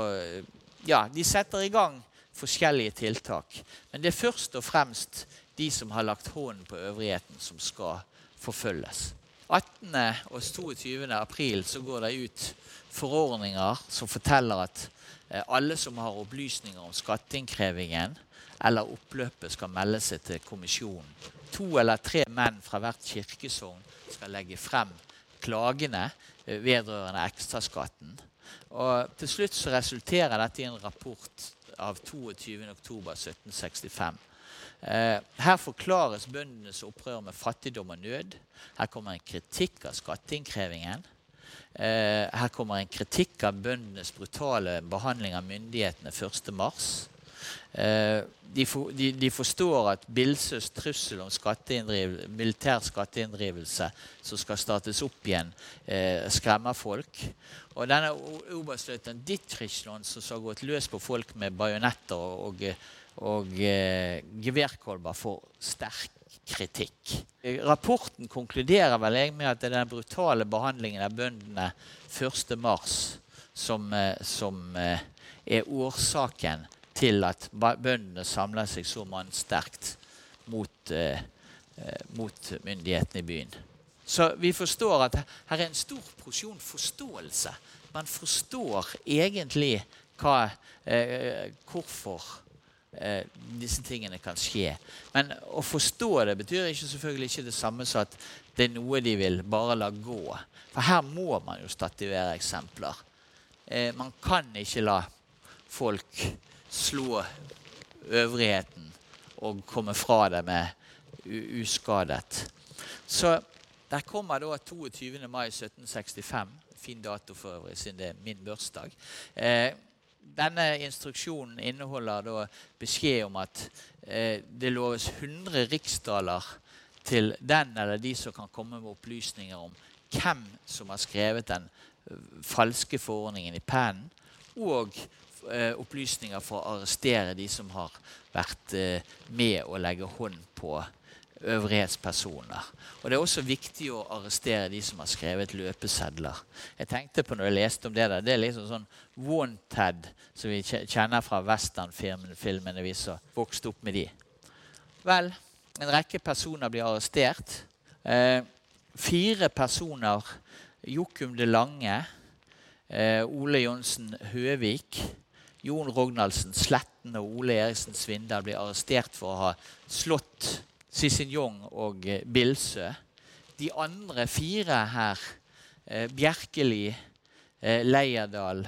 ja, de setter i gang forskjellige tiltak. Men det er først og fremst de som har lagt hånden på øvrigheten, som skal forfølges. 18. og 22. april så går det ut forordninger som forteller at eh, alle som har opplysninger om skatteinnkrevingen eller oppløpet, skal melde seg til kommisjonen. To eller tre menn fra hvert kirkesogn skal legge frem klagene eh, vedrørende ekstraskatten. Og til slutt så resulterer dette i en rapport av 22.10.1765. Eh, her forklares bøndenes opprør med fattigdom og nød. Her kommer en kritikk av skatteinnkrevingen. Eh, her kommer en kritikk av bøndenes brutale behandling av myndighetene 1.3. Eh, de, for, de, de, forstår at Bilsøs trussel om militær skatteinndrivelse som skal startes opp igjen, eh, skremmer folk. Og denne oberstløytnant Dittrichland som har gått løs på folk med bajonetter og, og, og eh, geværkolber, får sterk kritikk. Rapporten konkluderer vel jeg med at det er den brutale behandlingen av bøndene 1.3 som, eh, som eh, er årsaken til at bøndene samler seg så mannsterkt mot, eh, eh, mot myndighetene i byen. Så vi forstår at her er en stor porsjon forståelse. Man forstår egentlig hva, eh, hvorfor eh, disse tingene kan skje. Men å forstå det betyr ikke selvfølgelig ikke det samme som at det er noe de vil bare la gå. For her må man jo stativere eksempler. Eh, man kan ikke la folk slå øvrigheten og komme fra det med uskadet. Så der kommer da 22. mai 1765. Fin dato for øvrig, siden det er min bursdag. Eh, denne instruksjonen inneholder da beskjed om at eh, det loves 100 riksdaler til den eller de som kan komme med opplysninger om hvem som har skrevet den eh, falske forordningen i pennen, og opplysninger for å arrestere de som har vært eh, med å legge hånd på, øvrighetspersoner. Og Det er også viktig å arrestere de som har skrevet løpesedler. Jeg tenkte på når jeg leste om Det der, det er liksom sånn wanted som vi kjenner fra westernfilmene vi som vokste opp med de. Vel, en rekke personer blir arrestert. Eh, fire personer Jokum de Lange, eh, Ole Johnsen Høvik, Jon Rognaldsen Sletten og Ole Eriksen Svindal blir arrestert for å ha slått Cicignon og eh, Bilsø. De andre fire her, eh, Bjerkeli, eh, Leierdal,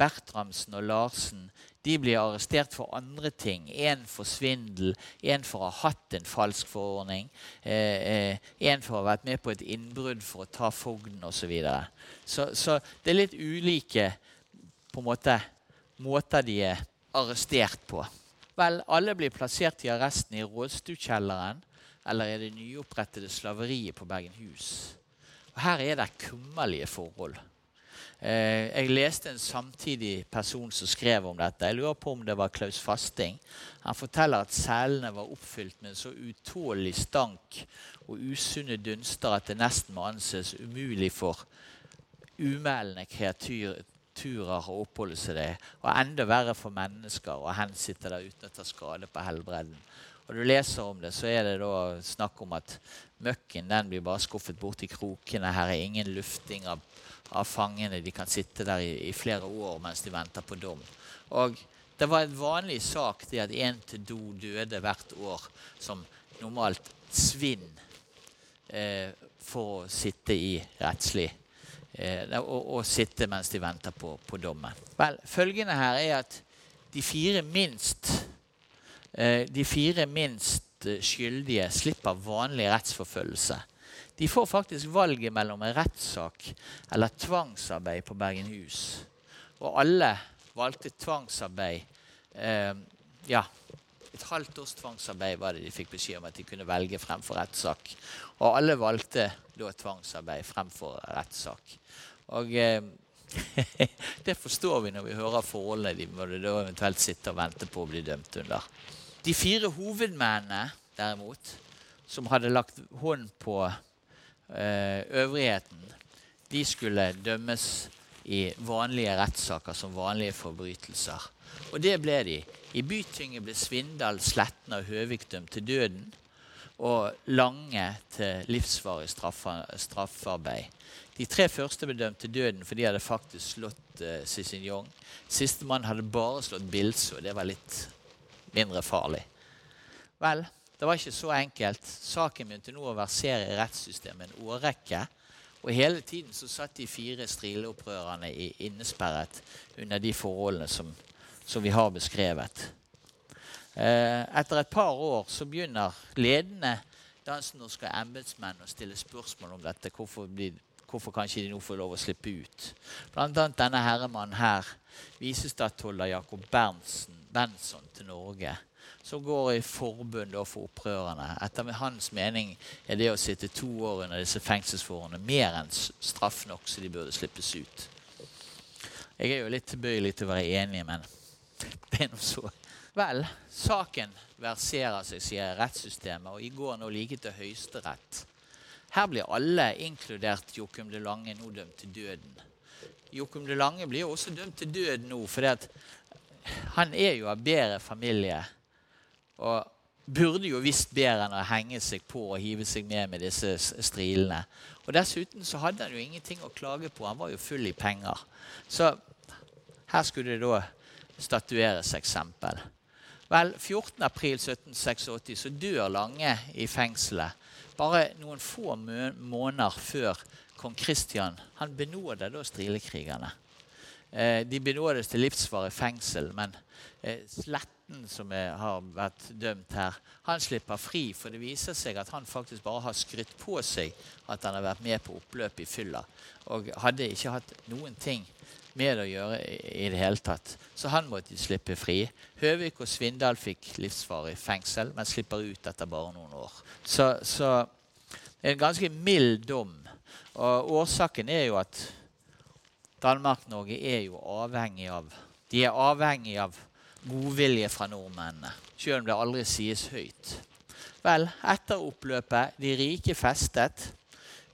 Bertramsen og Larsen, de blir arrestert for andre ting. Én for svindel, én for å ha hatt en falsk forordning, én for å ha vært med på et innbrudd for å ta fogden osv. Så, videre. så Så det er litt ulike på en måte, måter de er arrestert på. Vel, alle blir plassert i arresten i Rådstuekjelleren eller i det nyopprettede slaveriet på Bergenhus. Og Her er det kummerlige forhold. Eh, jeg leste en samtidig person som skrev om dette. Jeg lurer på om det var Klaus Fasting. Han forteller at selene var oppfylt med en så utålelig stank og usunne dunster at det nesten må anses umulig for umælende kreaturer har oppholdt seg der. Og enda verre for mennesker å hensitte der uten å ta skade på helbredden. Og du leser om det, så er det da snakk om at møkken den blir bare skuffet bort i krokene. Her er ingen lufting av av fangene. De kan sitte der i, i, flere år mens de venter på dom. Og det var en vanlig sak det at én til to døde hvert år som normalt svinn eh, for å sitte i rettslig og, og, sitte mens de venter på, på dommen. Vel, følgende her er at de fire minst eh, de fire minst eh, skyldige slipper vanlig rettsforfølgelse. De får faktisk valget mellom en rettssak eller tvangsarbeid på Bergenhus. Og alle valgte tvangsarbeid. Eh, ja, et halvt års tvangsarbeid var det de fikk beskjed om at de kunne velge fremfor rettssak. Og alle valgte da tvangsarbeid fremfor rettssak. Og eh, (laughs) det forstår vi når vi hører forholdene de må da eventuelt sitte og vente på å bli dømt under. De fire hovedmennene, derimot, som hadde lagt hånd på Eh, øvrigheten, de skulle dømmes i vanlige rettssaker som vanlige forbrytelser. Og det ble de. I Bytinget ble Svindal, Sletten og Høvik dømt til døden. Og Lange til livsvarig straffarbeid. De tre første ble dømt til døden for de hadde faktisk slått uh, Cicignon. Sistemann hadde bare slått Bilse, og det var litt mindre farlig. Vel, det var ikke så enkelt. Saken begynte nå å versere i rettssystemet en årrekke. Og hele tiden så satt de fire strileopprørerne innesperret under de forholdene som, som vi har beskrevet. Eh, etter et par år så begynner ledende dansk-norske embetsmenn å stille spørsmål om dette. Hvorfor, blir, hvorfor kan ikke de nå få lov å slippe ut? Blant annet denne herremannen her, visestattholder Jakob Berntsen, Benson til Norge som går i forbund for opprørerne. Etter hans mening er det å sitte to år under disse fengselsforholdene mer enn straff nok, så de burde slippes ut. Jeg er jo litt tilbøyelig til å være enig, men det er noe så. Vel, saken verserer seg, sier rettssystemet, og i går nå like til Høyesterett. Her blir alle, inkludert Jokum de Lange, nå dømt til døden. Jokum de Lange blir jo også dømt til døden nå, fordi at han er jo av bedre familie og burde jo visst bedre enn å henge seg på og hive seg med med disse strilene. Og Dessuten så hadde han jo ingenting å klage på. Han var jo full i penger. Så her skulle det da statueres eksempel. Vel, 14.4.1786 så dør Lange i fengselet. Bare noen få måneder før kong Kristian han benåder da strilekrigerne. Eh, de benådes til livsvarig fengsel, men eh, slett som er, har vært dømt her, han slipper fri. For det viser seg at han faktisk bare har skrytt på seg at han har vært med på oppløpet i fylla. Og hadde ikke hatt noen ting med å gjøre i det hele tatt. Så han måtte slippe fri. Høvik og Svindal fikk livsvarig fengsel, men slipper ut etter bare noen år. Så, så en ganske mild dom. Og årsaken er jo at Danmark-Norge er jo avhengig av De er avhengig av godvilje fra nordmennene, selv om det aldri sies høyt. Vel, etter oppløpet, de rike festet.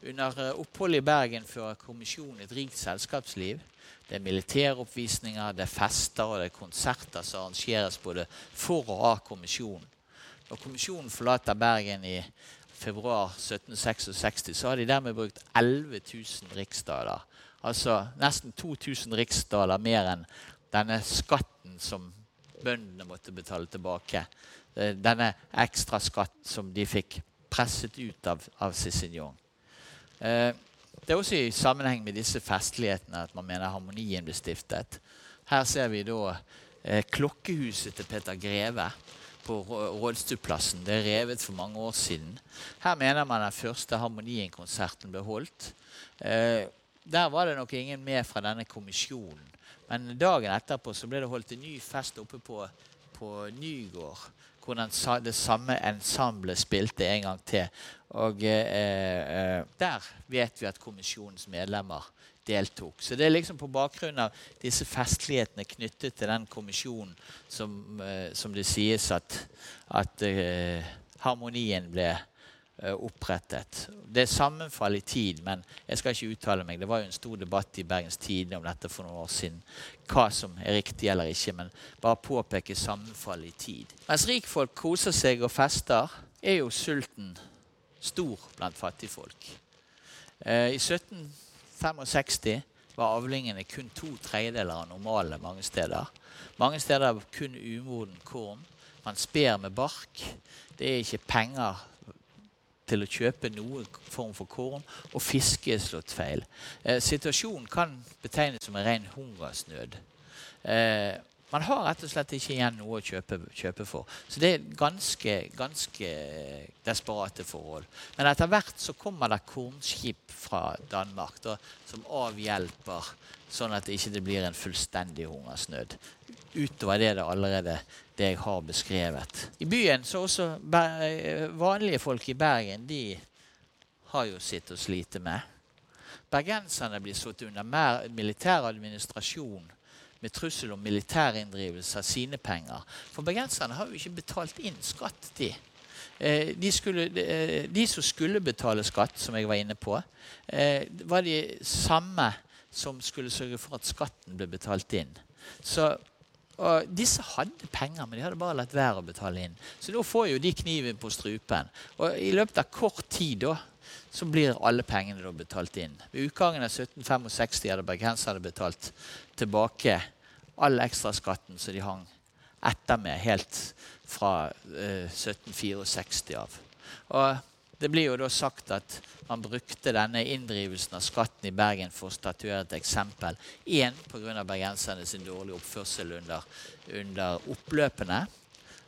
Under eh, oppholdet i Bergen fører kommisjonen et rikt selskapsliv. Det er militæroppvisninger, det er fester og det er konserter som arrangeres både for og av kommisjonen. Når kommisjonen forlater Bergen i februar 1766, så har de dermed brukt 11 000 riksdaler. Altså nesten 2000 riksdaler mer enn denne skatten som bøndene måtte betale tilbake. Eh, denne ekstra skatten som de fikk presset ut av, av Cicignon. Eh, det er også i sammenheng med disse festlighetene at man mener harmonien ble stiftet. Her ser vi da eh, klokkehuset til Peter Greve på Rådstuplassen. Det er revet for mange år siden. Her mener man den første Harmonien-konserten ble holdt. Eh, der var det nok ingen med fra denne kommisjonen. Men dagen etterpå så ble det holdt en ny fest oppe på, på Nygård. Hvor den, det samme ensemblet spilte en gang til. Og eh, eh, der vet vi at kommisjonens medlemmer deltok. Så det er liksom på bakgrunn av disse festlighetene knyttet til den kommisjonen som, eh, som det sies at, at eh, harmonien ble opprettet. Det er sammenfall i tid, men jeg skal ikke uttale meg. Det var jo en stor debatt i Bergens Tidende om dette for noen år siden. Hva som er riktig eller ikke, men bare påpeke sammenfall i tid. Mens rikfolk koser seg og fester, er jo sulten stor blant fattigfolk. Eh, I 1765 var avlingene kun to tredjedeler av normale mange steder. Mange steder kun umoden korn. Man sper med bark. Det er ikke penger til å kjøpe noen form for korn, og fiske er slått feil. Eh, situasjonen kan betegnes som en ren hungersnød. Eh, man har rett og slett ikke igjen noe å kjøpe, kjøpe, for. Så det er ganske, ganske desperate forhold. Men etter hvert så kommer det kornskip fra Danmark da, som avhjelper, sånn at det ikke blir en fullstendig hungersnød. Utover det det allerede det jeg har beskrevet. I byen så også vanlige folk i Bergen de har jo sitt å slite med. Bergenserne blir satt under militær administrasjon med trussel om militærinndrivelse av sine penger. For bergenserne har jo ikke betalt inn skatt, de. Eh, de, skulle, eh, de, som skulle betale skatt, som jeg var inne på, eh, var de samme som skulle sørge for at skatten ble betalt inn. Så disse hadde penger, men de hadde bare latt være å betale inn. Så nå får jo de kniven på strupen. Og i løpet av kort tid da, så blir alle pengene da betalt inn. Ved utgangen av 1765 hadde bergenserne betalt tilbake all ekstraskatten som de hang etter med helt fra eh, 1764 av. Og det blir jo da sagt at man brukte denne inndrivelsen av skatten i Bergen for å statuere et eksempel. Én pga. bergenserne sin dårlige oppførsel under, under oppløpene.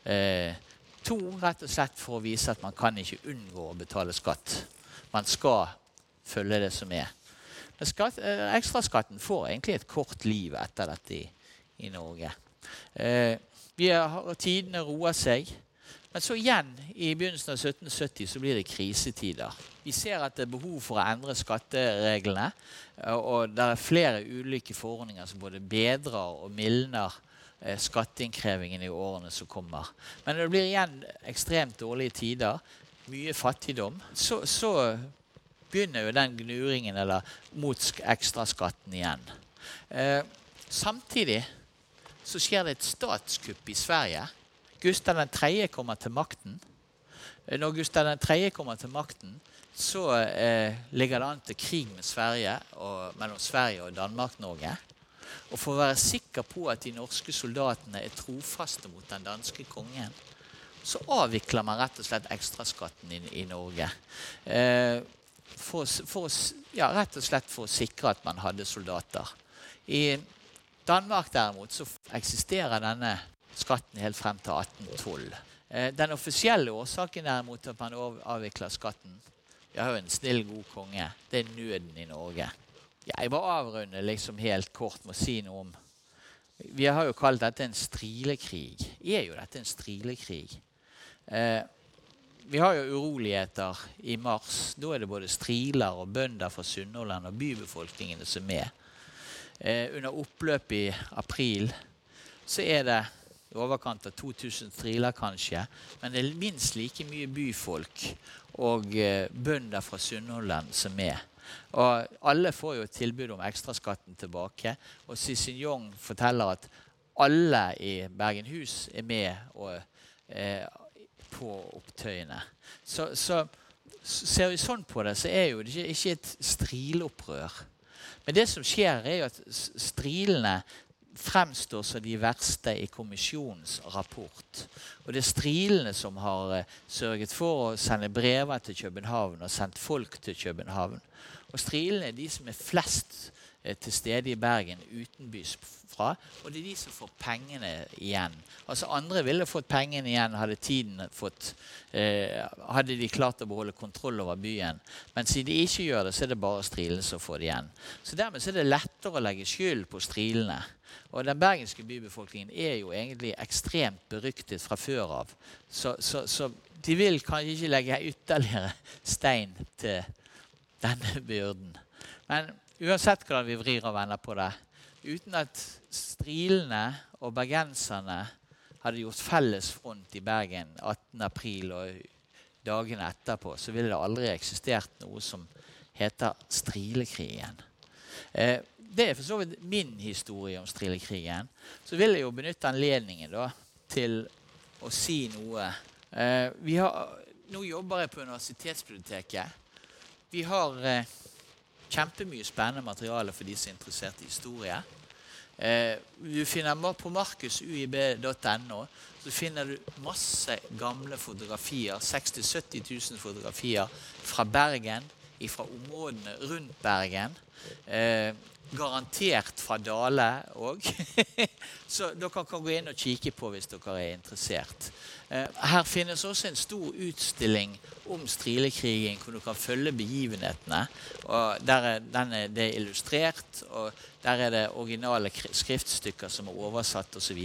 Eh, to rett og slett for å vise at man kan ikke unngå å betale skatt. Man skal følge det som er. Men skatt, eh, ekstraskatten får egentlig et kort liv etter dette i, i Norge. Eh, har, tidene roer seg. Men så igjen, i begynnelsen av 1770 så blir det krisetider. Vi ser at det er behov for å endre skattereglene. Og det er flere ulike forordninger som både bedrer og mildner eh, skatteinnkrevingen i årene som kommer. Men det blir igjen ekstremt dårlige tider mye fattigdom, så, så begynner jo den gnuringen eller mot ekstraskatten igjen. Eh, samtidig så skjer det et statskupp i Sverige. Gustav 3. kommer til makten. Eh, når Gustav 3. kommer til makten, så eh, ligger det an til krig med Sverige og, mellom Sverige og Danmark-Norge. Og for å være sikker på at de norske soldatene er trofaste mot den danske kongen, så avvikler man rett og slett ekstraskatten i, i Norge. Eh, for, for, ja, rett og slett for å sikre at man hadde soldater. I Danmark derimot så eksisterer denne skatten helt frem til 1812. Eh, den offisielle årsaken derimot at man avvikler skatten Vi har jo en snill, god konge. Det er nøden i Norge. Jeg bare avrunde liksom helt kort med å si noe om Vi har jo kalt dette en strilekrig. Er jo dette en strilekrig? Eh, vi har jo uroligheter i mars. Da er det både striler og bønder fra Sunnhordland og bybefolkningen som er med. Eh, under oppløpet i april så er det i overkant av 2000 striler, kanskje. Men det er minst like mye byfolk og eh, bønder fra Sunnhordland som er. Og alle får jo tilbud om ekstraskatten tilbake. Og Cicignon forteller at alle i Bergenhus er med og, eh, på opptøyene. Så, så, ser vi sånn på det, så er jo det ikke, ikke et strilopprør. Men det som skjer, er jo at strilene fremstår som de verste i kommisjonens rapport. Og det er strilene som har uh, sørget for å sende brever til København og sendt folk til København. Og strilene er de som er flest uh, til stede i Bergen utenbys fra, og det er de som får pengene igjen. Altså Andre ville fått pengene igjen hadde tiden fått eh, Hadde de klart å beholde kontroll over byen. Men siden de ikke gjør det, så er det bare strilene som får det igjen. Så dermed er det lettere å legge skyld på strilene. Og den bergenske bybefolkningen er jo egentlig ekstremt beryktet fra før av. Så, så, så de vil kanskje ikke legge ytterligere stein til denne byrden. Men uansett hvordan vi vrir og vender på det, uten at strilene og bergenserne hadde gjort felles front i Bergen 18.4 og dagene etterpå, så ville det aldri eksistert noe som heter Strilekrigen. Eh, det er for så vidt min historie om strilekrigen. Så vil jeg jo benytte anledningen da, til å si noe. Eh, har, nå jobber jeg på Universitetsbiblioteket. Vi har eh, kjempemye spennende materiale for de som er interessert i historie. Eh, du finner På markusuib.no så finner du masse gamle fotografier. 60 000-70 000 fotografier fra Bergen, fra områdene rundt Bergen. Eh, garantert fra Dale òg. (laughs) Så dere kan gå inn og kikke på hvis dere er interessert. Eh, her finnes også en stor utstilling om strilekrigen, hvor du kan følge begivenhetene. Og der er, er det illustrert, og der er det originale skriftstykker som er oversatt osv.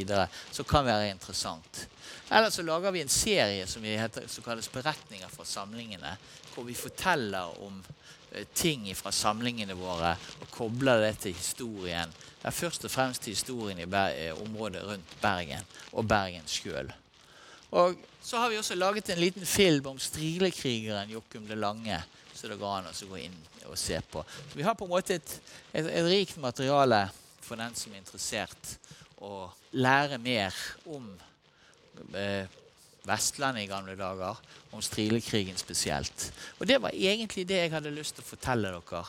Som kan være interessant. Eller så lager vi en serie som, heter, som kalles 'Beretninger fra samlingene', hvor vi forteller om Eh, ting fra samlingene våre og kobler det til historien. Det er først og fremst historien i eh, området rundt Bergen og Bergen sjøl. Og så har vi også laget en liten film om strilekrigeren Jokum det Lange. Så det går an å gå inn og se på. Så vi har på en måte et, et, et rikt materiale for den som er interessert å lære mer om eh, Vestlandet i gamle dager, om strilekrigen spesielt. Og det var egentlig det jeg hadde lyst til å fortelle dere.